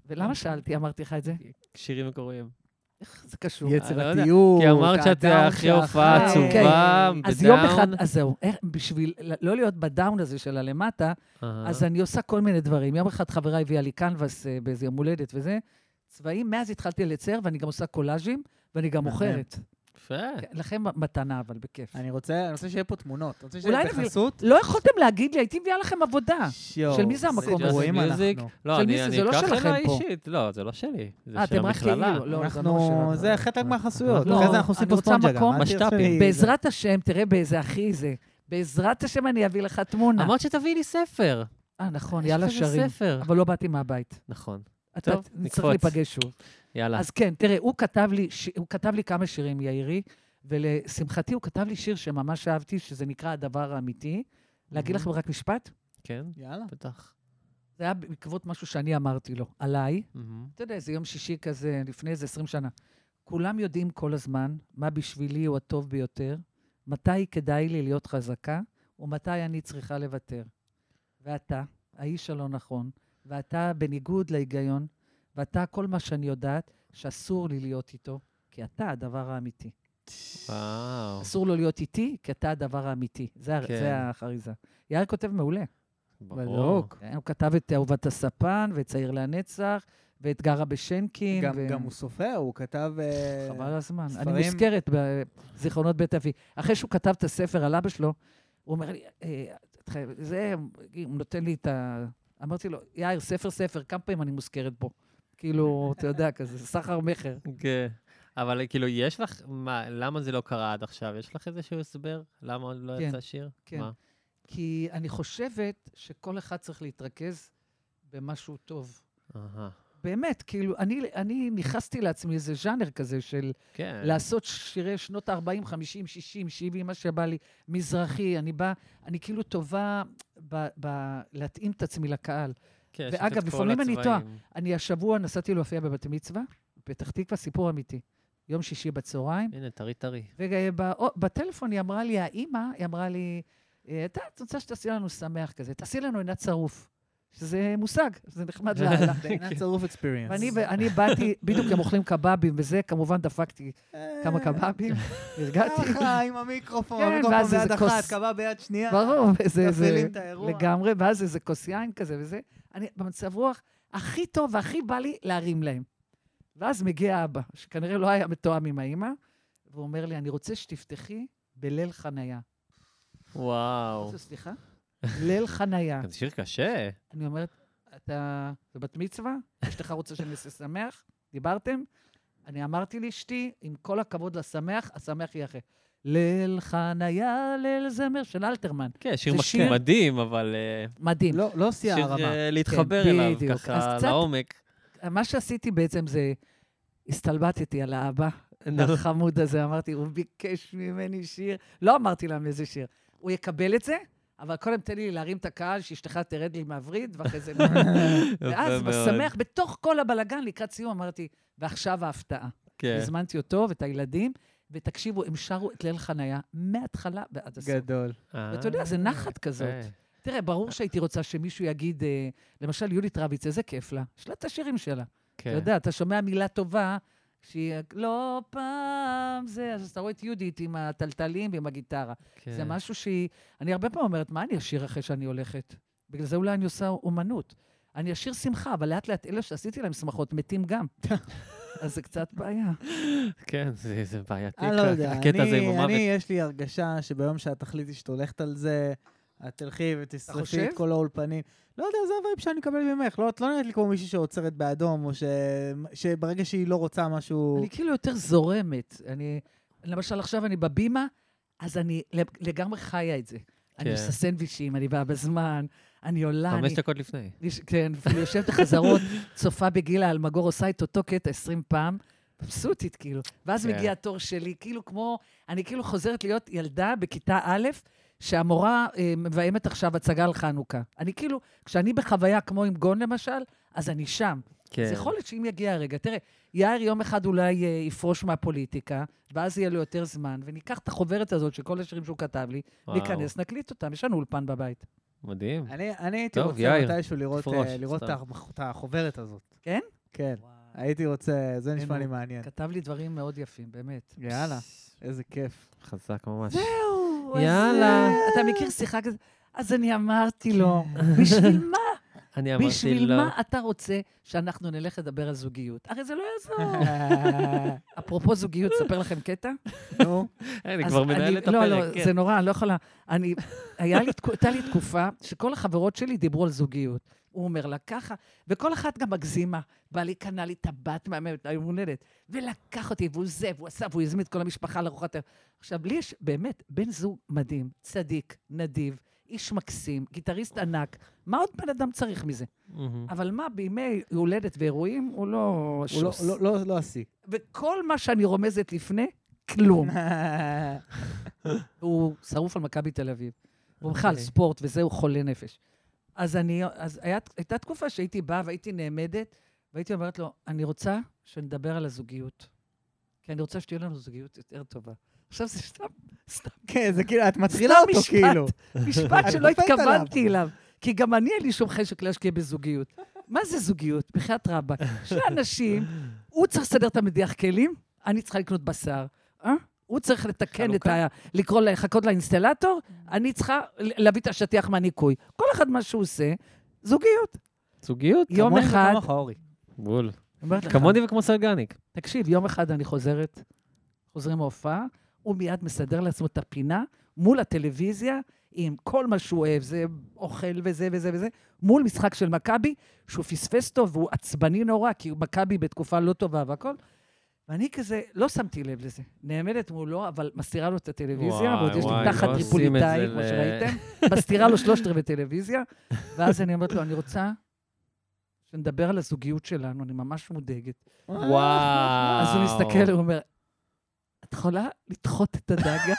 ולמה שאלתי, אמרתי לך את זה? שירים מקוריים. איך זה קשור? אני לא יצירתיות, כי אמרת שאת אחרי הופעה שאחרי. עצובה, אוקיי. אז יום אחד, בדאון. אז זהו, בשביל לא להיות בדאון הזה של הלמטה. אז אני עושה כל מיני דברים. יום אחד חברה הביאה לי קנבס אה, באיזה יום הולדת וזה, צבעים, מאז התחלתי לצייר, ואני גם עושה קולאז'ים, ואני גם. מוכרת. יפה. כן, לכם מתנה, אבל בכיף. אני רוצה אני רוצה שיהיה פה תמונות. אני רוצה אולי שיהיה נביא- התייחסות. לא יכולתם להגיד לי, הייתי מביאה לכם עבודה. יואו, של מי זה המקום הזה? רואים? אנחנו. לא, של אני מי זה? אני זה לא אקח פה. אישית. לא, זה לא שלי. זה אה, של המכללה. כאילו, לא, לא אנחנו... זה חלק מהחסויות. לא, אחרי זה אנחנו עושים אני פה רוצה ספונג'ה גם. מקום- אל תרצה משת"פים. לי- בעזרת השם, תראה באיזה אחי זה. בעזרת השם אני אביא לך תמונה. אמרת שתביאי לי ספר. אה, נכון, יאללה שרים. ספר. אבל לא באתי מהבית. נכון. אתה טוב, נקפוץ. להיפגש שוב. יאללה. אז כן, תראה, הוא כתב לי, ש... הוא כתב לי כמה שירים, יאירי, ולשמחתי הוא כתב לי שיר שממש אהבתי, שזה נקרא הדבר האמיתי. להגיד לכם רק משפט? כן, יאללה. בטח. זה היה בעקבות משהו שאני אמרתי לו, עליי. מהמם. אתה יודע, זה יום שישי כזה, לפני איזה 20 שנה. כולם יודעים כל הזמן מה בשבילי הוא הטוב ביותר, מתי כדאי לי להיות חזקה, ומתי אני צריכה לוותר. ואתה, האיש הלא נכון, ואתה בניגוד להיגיון, ואתה כל מה שאני יודעת, שאסור לי להיות איתו, כי אתה הדבר האמיתי. וואו. אסור לו להיות איתי, כי אתה הדבר האמיתי. זה, כן. זה החריזה. יאיר כותב מעולה. ברור. כן, הוא כתב את אהובת הספן, ואת צעיר לנצח, ואת גרה בשנקין. גם- ו... גם הוא סופר, הוא כתב... אה, חבל על הזמן. ספרים- אני מוזכרת בזיכרונות בית אבי. אחרי שהוא כתב את הספר על אבא שלו, הוא אומר לי, אה, זה, הוא נותן לי את ה... אמרתי לו, יאיר, ספר ספר, כמה פעמים אני מוזכרת פה? כאילו, אתה יודע, כזה, סחר מכר. כן. אבל כאילו, יש לך, מה, למה זה לא קרה עד עכשיו? יש לך איזשהו הסבר? למה עוד לא כן, יצא שיר? כן. מה? כי אני חושבת שכל אחד צריך להתרכז במשהו טוב. אהה. באמת, כאילו, אני, אני נכנסתי לעצמי איזה ז'אנר כזה של כן. לעשות שירי שנות ה-40, 50, 60, 70, מה שבא לי, מזרחי, אני בא, אני כאילו טובה ב, ב, להתאים את עצמי לקהל. כן, ואגב, לפעמים אני טועה. אני השבוע נסעתי להופיע בבתי מצווה, פתח תקווה, סיפור אמיתי. יום שישי בצהריים. הנה, טרי טרי. ובטלפון היא אמרה לי, האימא, היא אמרה לי, "אה, אתה את רוצה שתעשי לנו שמח כזה, תעשי לנו עינת צרוף. שזה מושג, זה נחמד לאללה. עינת צרוף experience. ואני באתי, בדיוק הם אוכלים קבבים וזה, כמובן דפקתי כמה קבבים, הרגעתי. ככה, עם המיקרופון, כן, המיקרופון ביד אחת, קבע ביד שנייה. ברור, וזה, זה. לגמרי, ואז איזה כוס יין כזה וזה. אני במצב רוח הכי טוב והכי בא לי להרים להם. ואז מגיע אבא, שכנראה לא היה מתואם עם האימא, והוא אומר לי, אני רוצה שתפתחי בליל חנייה. וואו. סליחה? ליל חנייה. זה שיר קשה. אני אומרת, אתה, זה בת מצווה? אשתך רוצה שאני אעשה שמח? דיברתם? אני אמרתי לאשתי, עם כל הכבוד לשמח, השמח יהיה אחרי. ליל חנייה, ליל זמר של אלתרמן. כן, שיר מק- מדהים, אבל... אה, מדהים. לא, לא שיא שיר הרמה. אה, להתחבר כן, אליו, בדיוק. ככה, קצת- לעומק. מה שעשיתי בעצם זה, הסתלבטתי על האבא. החמוד הזה, אמרתי, הוא ביקש ממני שיר. לא אמרתי להם איזה שיר. הוא יקבל את זה, אבל קודם תן לי להרים את הקהל, שאשתך תרד לי מהווריד, ואחרי זה... ואז. בשמח, בתוך כל הבלגן, לקראת סיום, אמרתי, ועכשיו ההפתעה. כן. הזמנתי אותו ואת הילדים, ותקשיבו, הם שרו את ליל חנייה מההתחלה ועד הסוף. גדול. ואתה יודע, זה נחת כזאת. תראה, ברור שהייתי רוצה שמישהו יגיד, אה, למשל, יהודית רביץ, איזה כיף לה. יש לה את השירים שלה. כן. אתה יודע, אתה שומע מילה טובה, שהיא לא פעם זה, אז אתה רואה את יהודית עם הטלטלים ועם הגיטרה. כן. זה משהו שהיא... אני הרבה פעמים אומרת, מה אני אשיר אחרי שאני הולכת? בגלל זה אולי אני עושה אומנות. אני אשיר שמחה, אבל לאט לאט אלה שעשיתי להם שמחות מתים גם. אז זה קצת בעיה. כן, זה זה בעייתי. אני לא יודע, הקטע הזה עם אני, המוות. אני, יש לי הרגשה שביום שאת תחליטי שאת הולכת על זה, את תלכי ותשרפי? את כל האולפנים. לא יודע, זה ה vibe שאני מקבל ממך. לא, את לא נראית לי כמו מישהי שעוצרת באדום, או ש... שברגע שהיא לא רוצה משהו... אני כאילו יותר זורמת. אני, למשל, עכשיו אני בבימה, אז אני לגמרי חיה את זה. אני כן. עושה סנדוויצ'ים, אני באה בזמן, אני עולה, אני... חמש דקות לפני. יש- כן, ואני יושבת בחזרות, צופה בגילה אלמגור, עושה את אותו קטע 20 פעם, מבסוטית כאילו. ואז כן. מגיע התור שלי, כאילו כמו, אני כאילו חוזרת להיות ילדה בכיתה א', שהמורה אה, מביימת עכשיו הצגה על חנוכה. אני כאילו, כשאני בחוויה כמו עם גון למשל, אז אני שם. כן. אז יכול להיות שאם יגיע הרגע, תראה, יאיר יום אחד אולי אה, יפרוש מהפוליטיקה, ואז יהיה לו יותר זמן, וניקח את החוברת הזאת של כל השירים שהוא כתב לי. ניכנס, נקליט אותם, יש לנו אולפן בבית. מדהים. אני, אני הייתי טוב, רוצה יאיר, מתישהו לראות, תפרוש, אה, לראות את החוברת הזאת. כן? כן. הייתי רוצה, זה נשמע כן, לי הוא מעניין. כתב לי דברים מאוד יפים, באמת. יאללה, איזה כיף. חזק ממש. זהו, אז, יאללה. אה, אתה מכיר שיחה כזאת? אז אני אמרתי לו, בשביל מה? אני אמרתי בשביל לו. מה אתה רוצה שאנחנו נלך לדבר על זוגיות? הרי זה לא יעזור. אפרופו זוגיות, אספר לכם קטע? נו. אני אז כבר מנהל את לא, הפרק, לא, כן. זה נורא, אני לא יכולה. אני, הייתה לי תקופה שכל החברות שלי דיברו על זוגיות. הוא אומר לה ככה, וכל אחת גם מגזימה. בעלי קנה לי טבעת מהממת, היום הולדת, ולקח אותי, והוא זה, והוא עשה, והוא הזמין את כל המשפחה לארוחת ערב. עכשיו, לי יש באמת בן זוג מדהים, צדיק, נדיב, איש מקסים, גיטריסט ענק. מה עוד בן אדם צריך מזה? מהמם. אבל מה, בימי הולדת ואירועים, הוא לא הוא לא- שוס. לא- לא- לא השיא. וכל מה שאני רומזת לפני, כלום. הוא שרוף על מכבי תל אביב. הוא בכלל אוקיי. ספורט וזהו חולה נפש. אז אני, אז היה, הייתה תקופה שהייתי באה והייתי נעמדת, והייתי אומרת לו, אני רוצה שנדבר על הזוגיות. כי אני רוצה שתהיה לנו זוגיות יותר טובה. עכשיו זה סתם, סתם. כן, זה כאילו, את מטרילה סתם אותו משפט, כאילו. משפט שלא. התכוונתי אליו. כי גם אני, אין לי שום חשק להשקיע בזוגיות. מה זה זוגיות? בחייאת רבאק. שאנשים, הוא צריך לסדר את המדיח כלים, אני צריכה לקנות בשר. אה? הוא צריך לתקן את ה... לקרוא, לחכות לאינסטלטור, אני צריכה להביא את השטיח מהניקוי. כל אחד מה שהוא עושה, זוגיות. זוגיות? יום כמוני אחד, וכמוך, אורי. בול. כמוני וכמו סרגניק. תקשיב, יום אחד אני חוזרת, חוזרים מההופעה, הוא מיד מסדר לעצמו את הפינה מול הטלוויזיה, עם כל מה שהוא אוהב, זה אוכל וזה וזה וזה, מול משחק של מכבי, שהוא פספס אותו והוא עצבני נורא, כי מכבי בתקופה לא טובה והכל. ואני כזה, לא שמתי לב לזה. נעמדת מולו, אבל מסתירה לו את הטלוויזיה, ועוד יש לי תחת לא טריפוליטאי, זה כמו שראיתם, מסתירה לו שלושת רבעי טלוויזיה, ואז אני אומרת לו, אני רוצה שנדבר על הזוגיות שלנו, אני ממש מודאגת. וואו. אז הוא מסתכל, הוא אומר, את יכולה לדחות את הדאגה?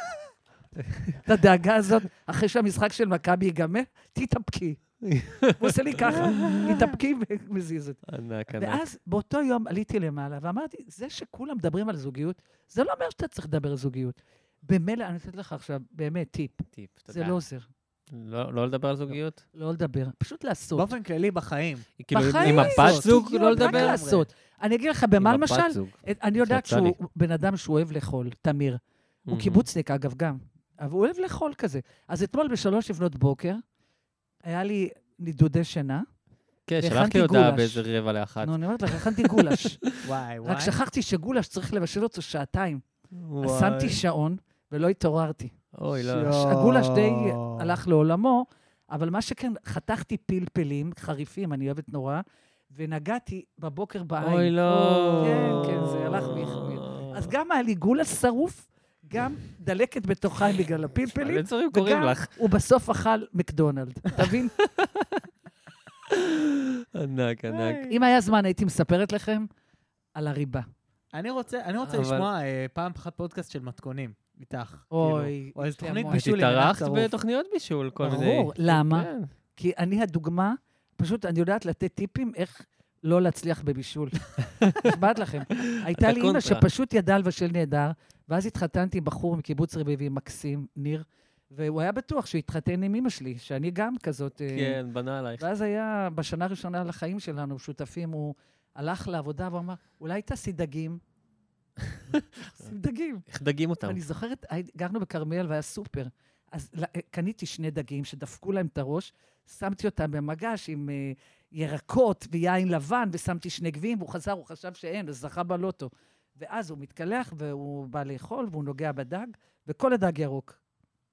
את הדאגה הזאת, אחרי שהמשחק של מכבי ייגמר? תתאפקי. הוא עושה לי ככה, תתאפקי ומזיז אותי. ענק, ענק. ואז באותו יום עליתי למעלה ואמרתי, זה שכולם מדברים על זוגיות, זה לא אומר שאתה צריך לדבר על זוגיות. במילא, אני נותנת לך עכשיו באמת טיפ. טיפ, זה תודה. לא עוזר. לא לא לדבר על זוגיות? לא לדבר, פשוט לעשות. באופן כללי בחיים. כאילו, בחיים עם הבת זוג לא רק לדבר? לעשות. אני אגיד לך, במה למשל, אני יודעת שהוא. בן אדם שהוא אוהב לאכול, תמיר. הוא. קיבוצניק, אגב, גם. אבל הוא אוהב לאכול כזה. אז אתמול בשלוש לפנות בוקר, היה לי נידודי שינה. כן, שלחתי הודעה גולש. באיזה רבע לאחת. נו, אני אומרת לך, הכנתי גולש. וואי, וואי. רק שכחתי שגולש צריך לבשל אותו שעתיים. אז וואי. שמתי שעון ולא התעוררתי. אוי, לא. הגולש די הלך לעולמו, אבל מה שכן, חתכתי פלפלים חריפים, אני אוהבת נורא, ונגעתי בבוקר בעין. אוי, לא. כן, כן, זה הלך והחמיר. אז גם היה לי גולש שרוף, גם דלקת בתוכיים בגלל הפלפלים, וגם. הוא בסוף אכל מקדונלד. תבין? ענק, ענק. אם היה זמן, הייתי מספרת לכם על הריבה. אני רוצה, אני רוצה אבל- לשמוע אה, פעם אחת פודקאסט של מתכונים, איתך. אוי, כאילו, או איזה לי תוכנית. בישול התארחת. בתוכניות בישול, כל מיני... ברור. למה? כן. כי אני הדוגמה, פשוט אני יודעת לתת טיפים איך לא להצליח בבישול. נשבעת לכם. הייתה לי אימא. שפשוט ידעה לבשל נהדר, ואז התחתנתי עם בחור מקיבוץ רביבים, מקסים, ניר, והוא היה בטוח שהוא יתחתן עם אימא שלי, שאני גם כזאת... אה, כן, בנה עלייך. ואז היה, בשנה הראשונה לחיים שלנו, שותפים, הוא הלך לעבודה ואמר, אולי תעשי דגים. עושים דגים. איך דגים אותם? אני זוכרת, גרנו בכרמיאל והיה סופר. אז ל- קניתי שני דגים שדפקו להם את הראש, שמתי אותם במגש עם אה, ירקות ויין לבן, ושמתי שני גביעים, והוא חזר, הוא חשב שאין, אז זכה בלוטו. ואז הוא מתקלח והוא בא לאכול, והוא נוגע בדג, וכל הדג ירוק.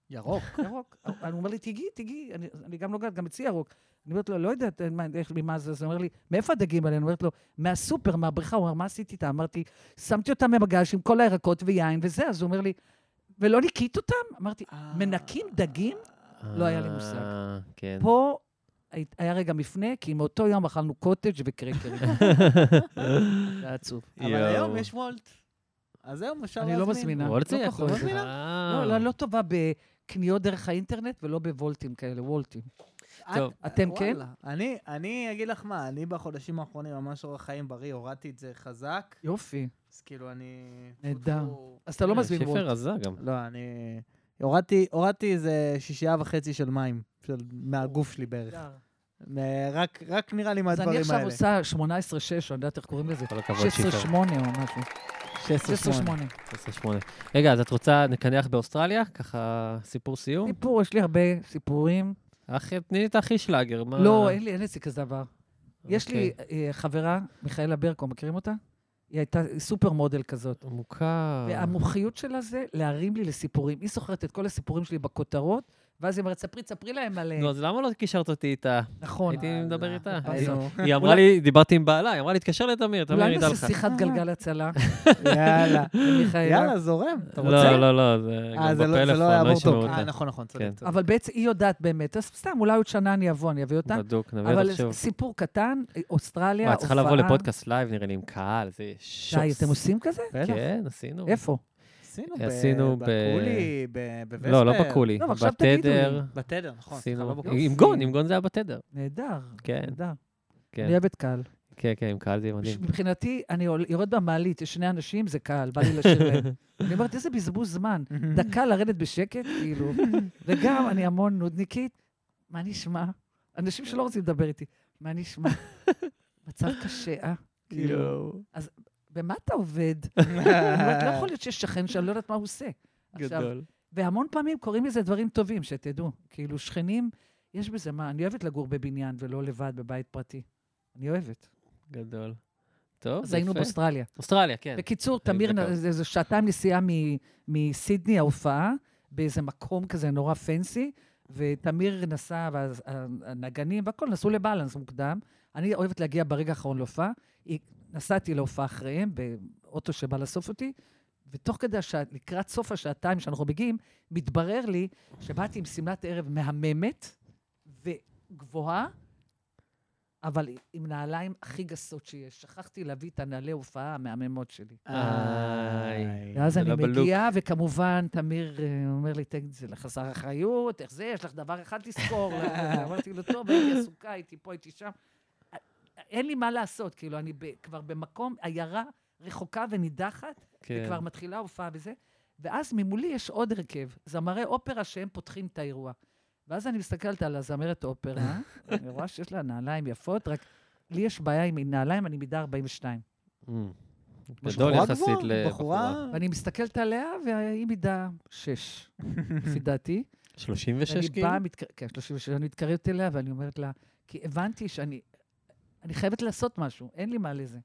ירוק. ירוק. הוא אומר לי, תיגעי, תיגעי, אני, אני גם נוגעת, גם אצלי ירוק. אני אומרת לו, לא יודעת אה, ממה זה, אז הוא אומר לי, מאיפה הדגים האלה? אני אומרת לו, מהסופר, מהבריכה. הוא אומר, מה עשית איתם? אמרתי, שמתי אותם במגש עם כל הירקות ויין וזה, אז הוא אומר לי, ולא ניקית אותם? אמרתי, מנקים דגים? לא היה לי מושג. אה, כן. פה היה רגע מפנה, כי מאותו יום אכלנו קוטג' וקרקרים. זה היה עצוב. אבל. היום יש וולט. אז היום אפשר אני להזמין. לא מזמינה. וולט זה לא יכול פחות. להיות. לא, לא, לא טובה בקניות דרך האינטרנט ולא בוולטים כאלה, וולטים. טוב. אתם כן? אני, אני אגיד לך מה, אני בחודשים האחרונים ממש אורח חיים בריא, הורדתי את זה חזק, יופי, אז כאילו אני... נהדר. אז אתה לא מזמין שיפר וולט. רזה גם. לא, אני... הורדתי, איזה שישייה וחצי של מים, של, מהגוף שלי בערך. מ- רק, רק נראה לי אז מהדברים אני האלה. עכשיו עושה 18-6, אני יודעת איך קוראים לזה. כל הכבוד, שיפר. 16-8 או משהו. 16-8. 16-8. רגע, אז את רוצה נקנח באוסטרליה? ככה סיפור סיום? סיפור, יש לי הרבה סיפורים. אחי, תני לי את הכי שלאגר. מה- לא, אין לי, אין אצלי כזה דבר. יש לי אוקיי. אה, חברה, מיכאלה ברקו, מכירים אותה? היא הייתה סופר מודל כזאת. מוכר. והמומחיות שלה זה להרים לי לסיפורים. היא זוכרת את כל הסיפורים שלי בכותרות, ואז היא אומרת, ספרי, ספרי להם על... אה, נו, אז למה לא קישרת אותי איתה? נכון. הייתי מדבר איתה. היינו. היא אמרה לי, דיברתי עם בעלה, היא אמרה לי, תתקשר לתמיר, תמיר אולי ידע נעשה לך. שיחת גלגל הצלה. יאללה. יאללה, זורם. אתה רוצה? לא, לא, לא, זה אה, גם לא- לא בפלאפון, לא יעבור ישמעו טוב. אותה. אה, נכון, נכון, צודק, כן. צודק. אבל בעצם היא יודעת באמת, אז סתם, אולי עוד שנה אני אבוא, אני אביא אותה. בדוק, נביא אבל אותך שוב. סיפור קטן, אוסטרליה, וואי, צריכה הופעה. לבוא לפודקאסט live, נראה לי, עם קהל, זה שוס. די, אתם עושים כזה? כן, עשינו. איפה? עשינו עשינו ב- בקולי, בווספר. לא, לא בקולי, לא, עכשיו תגידו לי. בתדר. בתדר, נכון. עשינו. עם גון, עם גון זה היה בתדר. נהדר. כן. נהדר. כן. אני אוהבת קהל. כן, כן, עם קהל זה מדהים. מבחינתי, אני יורד במעלית, יש שני אנשים, זה קהל, בא לי לשיר להם. אני אומרת, איזה בזבוז זמן. דקה לרדת בשקט, כאילו. וגם, אני המון נודניקית. מה נשמע? אנשים שלא רוצים לדבר איתי. מה נשמע? מצב קשה, אה? כאילו. אז במה אתה עובד? אומרת, לא יכול להיות שיש שכן שאני לא יודעת מה הוא עושה. גדול. והמון פעמים קורים לזה דברים טובים, שתדעו. כאילו, שכנים, יש בזה מה. אני אוהבת לגור בבניין ולא לבד בבית פרטי. אני אוהבת. גדול. טוב, אז היינו יפה. באוסטרליה. אוסטרליה, כן. בקיצור, תמיר, זה שעתיים נסיעה מסידני, ההופעה, באיזה מקום כזה נורא פנסי, ותמיר נסע, והנגנים והכול נסעו לבלנס מוקדם. אני אוהבת להגיע ברגע האחרון להופעה. נסעתי להופעה אחריהם, האוטו שבא לאסוף אותי, ותוך כדי, השע, לקראת סוף השעתיים שאנחנו מגיעים, מתברר לי שבאתי עם שמלת ערב מהממת וגבוהה, אבל עם נעליים הכי גסות שיש. שכחתי להביא את הנעלי הופעה המהממות שלי. איי. ואז אני לא. מגיעה, וכמובן, תמיר אה, אומר לי, תגיד, זה לחסר אחריות, איך זה, יש לך דבר אחד לזכור. אמרתי לו, טוב, הייתי עסוקה, הייתי פה, הייתי שם. אין לי מה לעשות, כאילו, אני ב- כבר במקום, עיירה רחוקה ונידחת, כן. וכבר מתחילה הופעה וזה, ואז ממולי יש עוד הרכב, זמרי אופרה שהם פותחים את האירוע. ואז אני מסתכלת על הזמרת אופרה, אני רואה שיש לה נעליים יפות, רק לי יש בעיה עם נעליים, אני מידה 42. Mm. גדול יחסית לבחורה. ואני מסתכלת עליה, והיא מידה 6, לפי דעתי. 36 ואני כאילו? כן, 36, אני מתקרבת אליה ואני אומרת לה, כי הבנתי שאני אני חייבת לעשות משהו, אין לי מה לזה.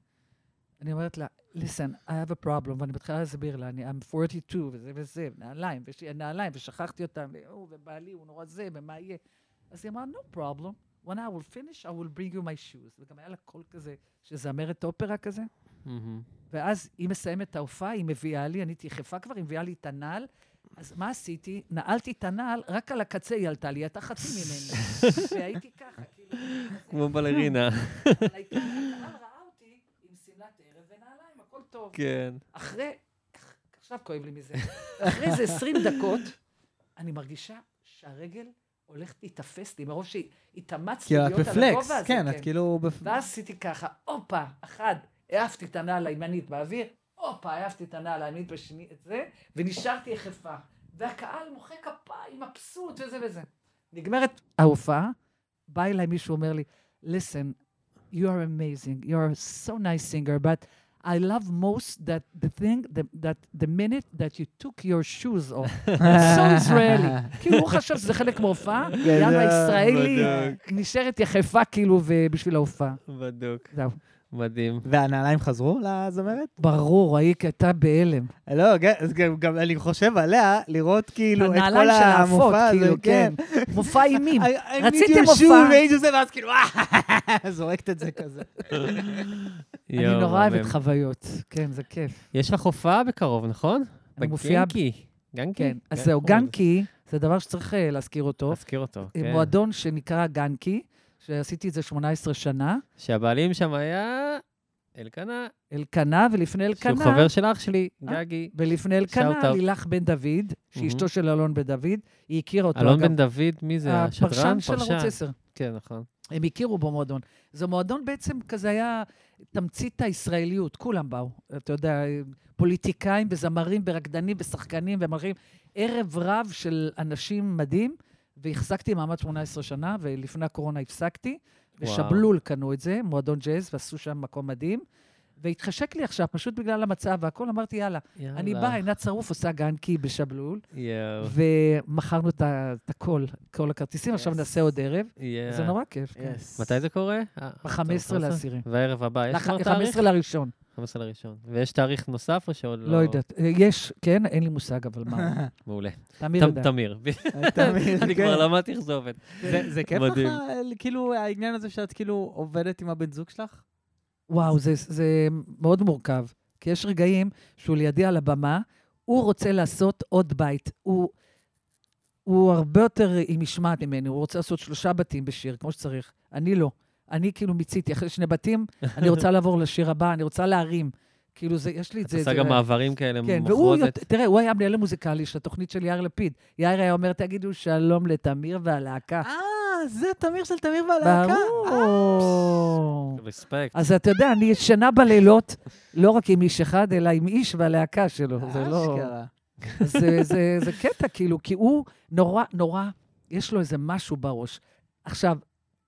אני אומרת לה, listen, I have a problem, ואני מתחילה להסביר לה, אני, I'm 42, וזה וזה, נעליים, ויש לי נעליים, ושכחתי אותם, והוא, ובעלי, הוא נורא זה, ומה יהיה? אז היא אמרה, no problem, when I will finish, I will bring you my shoes. וגם היה לה קול כזה, שזמרת אופרה כזה. מהמם. ואז היא מסיימת את ההופעה, היא מביאה לי, אני יחפה כבר, היא מביאה לי את הנעל. אז מה עשיתי? נעלתי את הנעל, רק על הקצה היא עלתה לי, היא הייתה חצי ממני. והייתי ככה, כאילו... כמו בלרינה. אבל העיקר, הקהל ראה אותי עם שמלת ערב ונעליים, הכל טוב. כן. אחרי, עכשיו כואב לי מזה, אחרי איזה 20 דקות, אני מרגישה שהרגל הולכת להיתפס לי, מרוב שהתאמצתי כאילו, להיות על הגובה הזה. כן, את כאילו בפ- ואז עשיתי ככה, הופה, אחד, העפתי את הנעל הימנית באוויר, הופה, העפתי את הנעל הימנית בשני, את זה, ונשארתי יחפה. והקהל מוחא כפיים, מבסוט וזה וזה. נגמרת ההופעה, בא אליי מישהו, אומר לי, listen, you are amazing, you are so nice singer, but I love most that the thing, the, that the minute that you took your shoes off. so Israeli. כאילו, הוא חשב שזה חלק מההופעה, יאללה, ישראלי. נשארת יחפה כאילו בשביל ההופעה. בדוק. זהו. מדהים. והנעליים חזרו לזמרת? ברור, היא הייתה בהלם. לא, גם, גם אני חושב עליה, לראות כאילו את הנעליים כל של האפות, המופע הזה, כאילו, כן. כן. מופע אימים. Shoe, מופע. והיא זה, ואז כאילו, זורקת את זה כזה. אני נורא אוהבת. חוויות. כן, זה כיף. יש לך הופעה בקרוב, נכון? בגנקי. גנקי? כן, אז כן, זהו. גנקי, זה דבר שצריך אה, להזכיר אותו. להזכיר אותו, אה, כן. מועדון שנקרא גנקי, שעשיתי את זה 18 שנה. שהבעלים שם היה אלקנה, אלקנה, ולפני אלקנה... שהוא חבר של אח שלי, אה, גגי. ולפני אלקנה. לילך בן דוד, שהיא אשתו של אלון בן דוד, היא הכירה אותו, אלון. בן דוד, מי זה? השדרן? הפרשן של ערוץ 10. כן, נכון. הם הכירו במועדון. זה מועדון בעצם כזה היה תמצית הישראליות, כולם באו. אתה יודע, פוליטיקאים וזמרים ורקדנים ושחקנים ומלכים. ערב רב של אנשים מדהים, והחזקתי מעמד 18 שנה, ולפני הקורונה הפסקתי. וואו. ושבלול קנו את זה, מועדון ג'אז, ועשו שם מקום מדהים. והתחשק לי עכשיו, פשוט בגלל המצב והכול, אמרתי, יאללה. יאללה. אני באה, עינת שרוף עושה גנקי בשבלול, יואו. ומכרנו את הכל, כל הכרטיסים, עכשיו נעשה עוד ערב. יאה. זה נורא כיף, כן. מתי זה קורה? אה, ב-15 טוב, לעשירי. והערב הבא, יש כבר 15 תאריך? לראשון. 15 לראשון. ויש תאריך נוסף או שעוד לא? לא יודעת. אה, יש, כן, אין לי מושג, אבל מה. מעולה. תמיר יודע. תמיר. תמיר, אני כן. כבר למדתי איך זה עובד. זה- כיף לך. כאילו, העניין הזה שאת כאילו עובדת עם הבן זוג שלך? וואו, זה, זה מאוד מורכב. כי יש רגעים שהוא לידי על הבמה, הוא רוצה לעשות עוד בית. הוא, הוא הרבה יותר עם משמעת ממני, הוא רוצה לעשות שלושה בתים בשיר, כמו שצריך. אני לא. אני כאילו מיציתי, אחרי שני בתים, אני רוצה לעבור לשיר הבא, אני רוצה להרים. כאילו, זה, יש לי את את זה... עושה זה- גם מעברים כאלה, כן, והוא. יות- תראה, הוא היה המנהל המוזיקלי של התוכנית של יאיר לפיד. יאיר היה אומר, תגידו שלום לתמיר והלהקה. אה, זה תמיר של תמיר והלהקה. ברור. רספקט. אז אתה יודע, אני ישנה בלילות, לא רק עם איש אחד, אלא עם איש והלהקה שלו. זה לא... זה, זה, זה קטע, כאילו, כי הוא נורא, נורא, יש לו איזה משהו בראש. עכשיו,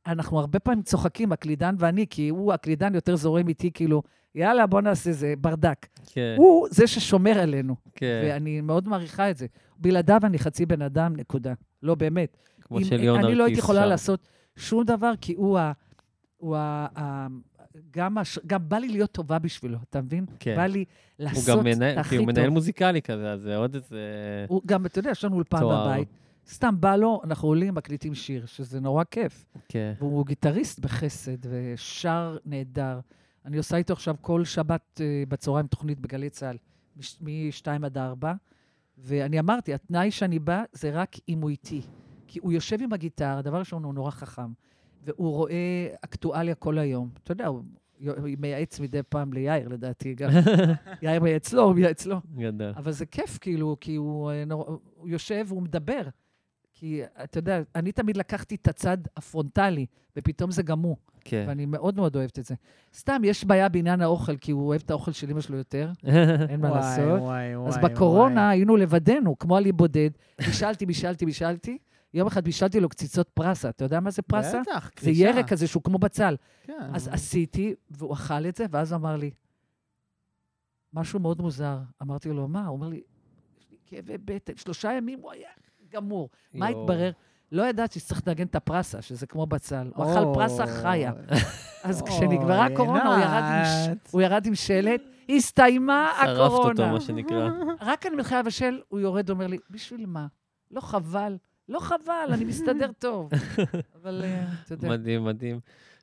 אנחנו הרבה פעמים צוחקים, הקלידן ואני, כי הוא, הקלידן יותר זורם איתי, כאילו, יאללה, בוא נעשה זה, ברדק. כן. הוא זה ששומר עלינו. כן. ואני מאוד מעריכה את זה. בלעדיו אני חצי בן אדם, נקודה. לא, באמת. כמו אם- שליאון אני לא הייתי יכולה שר. לעשות שום דבר, כי הוא ה... הוא ה... ה- גם, הש... גם בא לי להיות טובה בשבילו, אתה מבין? כן. בא לי הוא לעשות גם את מנהל, הכי כי הוא טוב. מנהל מוזיקלי כזה, אז זה עוד איזה... הוא גם, אתה יודע, יש לנו אולפן. בבית. סתם בא לו, אנחנו עולים, מקליטים שיר, שזה נורא כיף. כן. והוא גיטריסט בחסד, ושר נהדר. אני עושה איתו עכשיו כל שבת אה, בצהריים תוכנית בגלי צה"ל, מ-2 עד 4, ואני אמרתי, התנאי שאני בא זה רק אם הוא איתי. כי הוא יושב עם הגיטרה, דבר ראשון, הוא נורא חכם, והוא רואה אקטואליה כל היום. אתה יודע, הוא הוא מייעץ מדי פעם ליאיר, לדעתי, גם. יאיר מייעץ לו, הוא מייעץ לו. גדול. אבל זה כיף, כאילו, כי הוא, אה, נור... הוא יושב והוא מדבר. כי, אתה יודע, אני תמיד לקחתי את הצד הפרונטלי, ופתאום זה גם הוא. כן. ואני מאוד מאוד אוהבת את זה. סתם, יש בעיה בעניין האוכל, כי הוא אוהב את האוכל של אמא שלו יותר, אין מה וואי, לעשות. וואי, אז וואי, בקורונה וואי. היינו לבדנו, כמו עלי בודד. בישלתי, בישלתי, בישלתי. יום אחד בישלתי לו קציצות פרסה. אתה יודע מה זה פרסה? בטח, זה קרישה. ירק כזה שהוא כמו בצל. כן. אז עשיתי, והוא אכל את זה, ואז אמר לי, משהו מאוד מוזר. אמרתי לו, מה? הוא אומר לי, יש לי כאבי בטן. שלושה ימים הוא היה גמור. מה. התברר? לא ידעתי שצריך לנגן את הפרסה, שזה כמו בצל. הוא אכל. פרסה חיה. אז כשנגמרה הקורונה, הוא ירד עם שלט, הסתיימה שרפת הקורונה. אותו, מה שנקרא. רק אני מתחילה לבשל, הוא יורד, אומר לי, בשביל מה? לא חבל? לא חבל, אני מסתדר טוב. אבל אה, אתה יודע. מדהים, מדהים.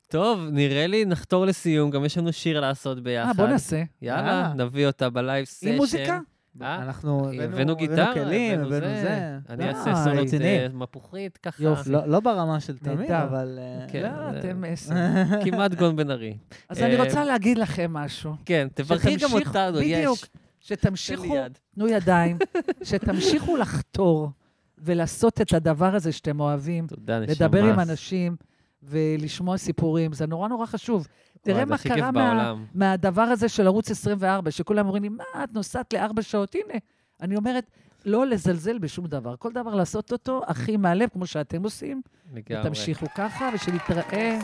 טוב, נראה לי נחתור לסיום, גם יש לנו שיר לעשות ביחד. אה, בוא נעשה. יאללה. נביא אותה ב live session. עם מוזיקה? אה? אנחנו הבאנו- הבאנו גיטרה, כלים, הבאנו הבאנו זה. אני אה, אעשה סולית רציני. אה, מפוחית, ככה. יופי. לא לא ברמה של תמיד. אבל... כן, לא, אתם עשר. כמעט גון בן ארי. אז אני רוצה להגיד לכם משהו. כן, תברכי גם אותנו, יש. בדיוק. שתמשיכו. תנו ידיים, שתמשיכו לחתור ולעשות את הדבר הזה שאתם אוהבים, תודה, נשמה. לדבר עם אנשים ולשמוע סיפורים. זה נורא נורא חשוב. תראה מה קרה מה. מהדבר הזה של ערוץ 24, שכולם אומרים לי, מה, את נוסעת לארבע שעות? הנה, אני אומרת, לא לזלזל בשום דבר. כל דבר לעשות אותו הכי מהלב, כמו שאתם עושים. לגמרי. ותמשיכו ככה, ושנתראה,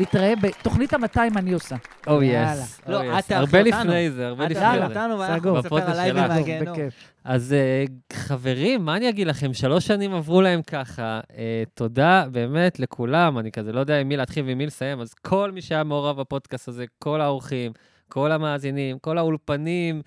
נתראה בתוכנית ה-200 אני עושה. או יאללה. יס. לא, או את יס. תארחי הרבה אותנו. לפני זה, הרבה את לפני תארחי זה. אותנו, ואנחנו. נספר על לייבים. מהגיהנום. אז אה, חברים, מה אני אגיד לכם? שלוש שנים עברו להם ככה. אה, תודה באמת לכולם, אני כזה לא יודע עם מי להתחיל ועם מי לסיים, אז כל מי שהיה מעורב בפודקאסט הזה, כל האורחים, כל המאזינים, כל האולפנים,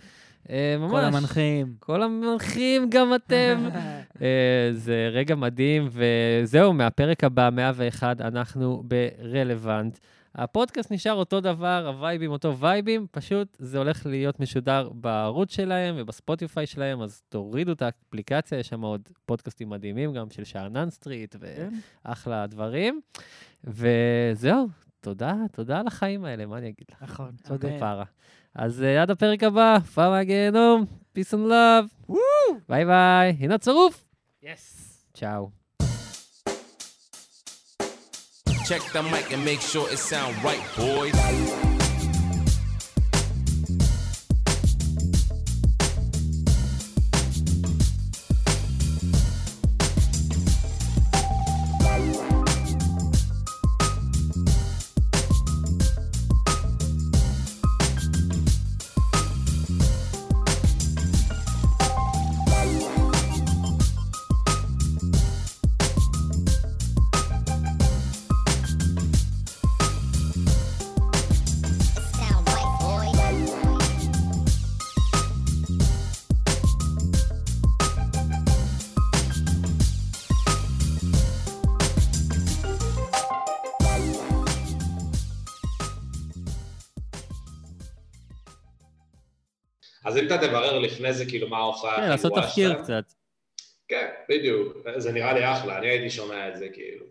ממש. כל המנחים. כל המנחים, גם אתם. אה, זה רגע מדהים, וזהו, מהפרק הבא, 101, אנחנו ברלוונט. הפודקאסט נשאר אותו דבר, הווייבים אותו וייבים, פשוט זה הולך להיות משודר בערוץ שלהם ובספוטיפיי שלהם, אז תורידו את האפליקציה, יש שם עוד פודקאסטים מדהימים, גם של שאנן סטריט ואחלה דברים. וזהו, תודה, תודה על החיים האלה, מה אני אגיד לך? נכון. פרה. אז אה, עד הפרק הבא, פעם מהגיהנום, peace and love, ביי ביי, הנה צירוף. יס. צ'או. Check the mic and make sure it sound right, boys. לפני זה, כאילו, מה ההופעה כן, לעשות תחקיר? קצת. כן, בדיוק. זה נראה לי אחלה, אני הייתי שומע את זה, כאילו.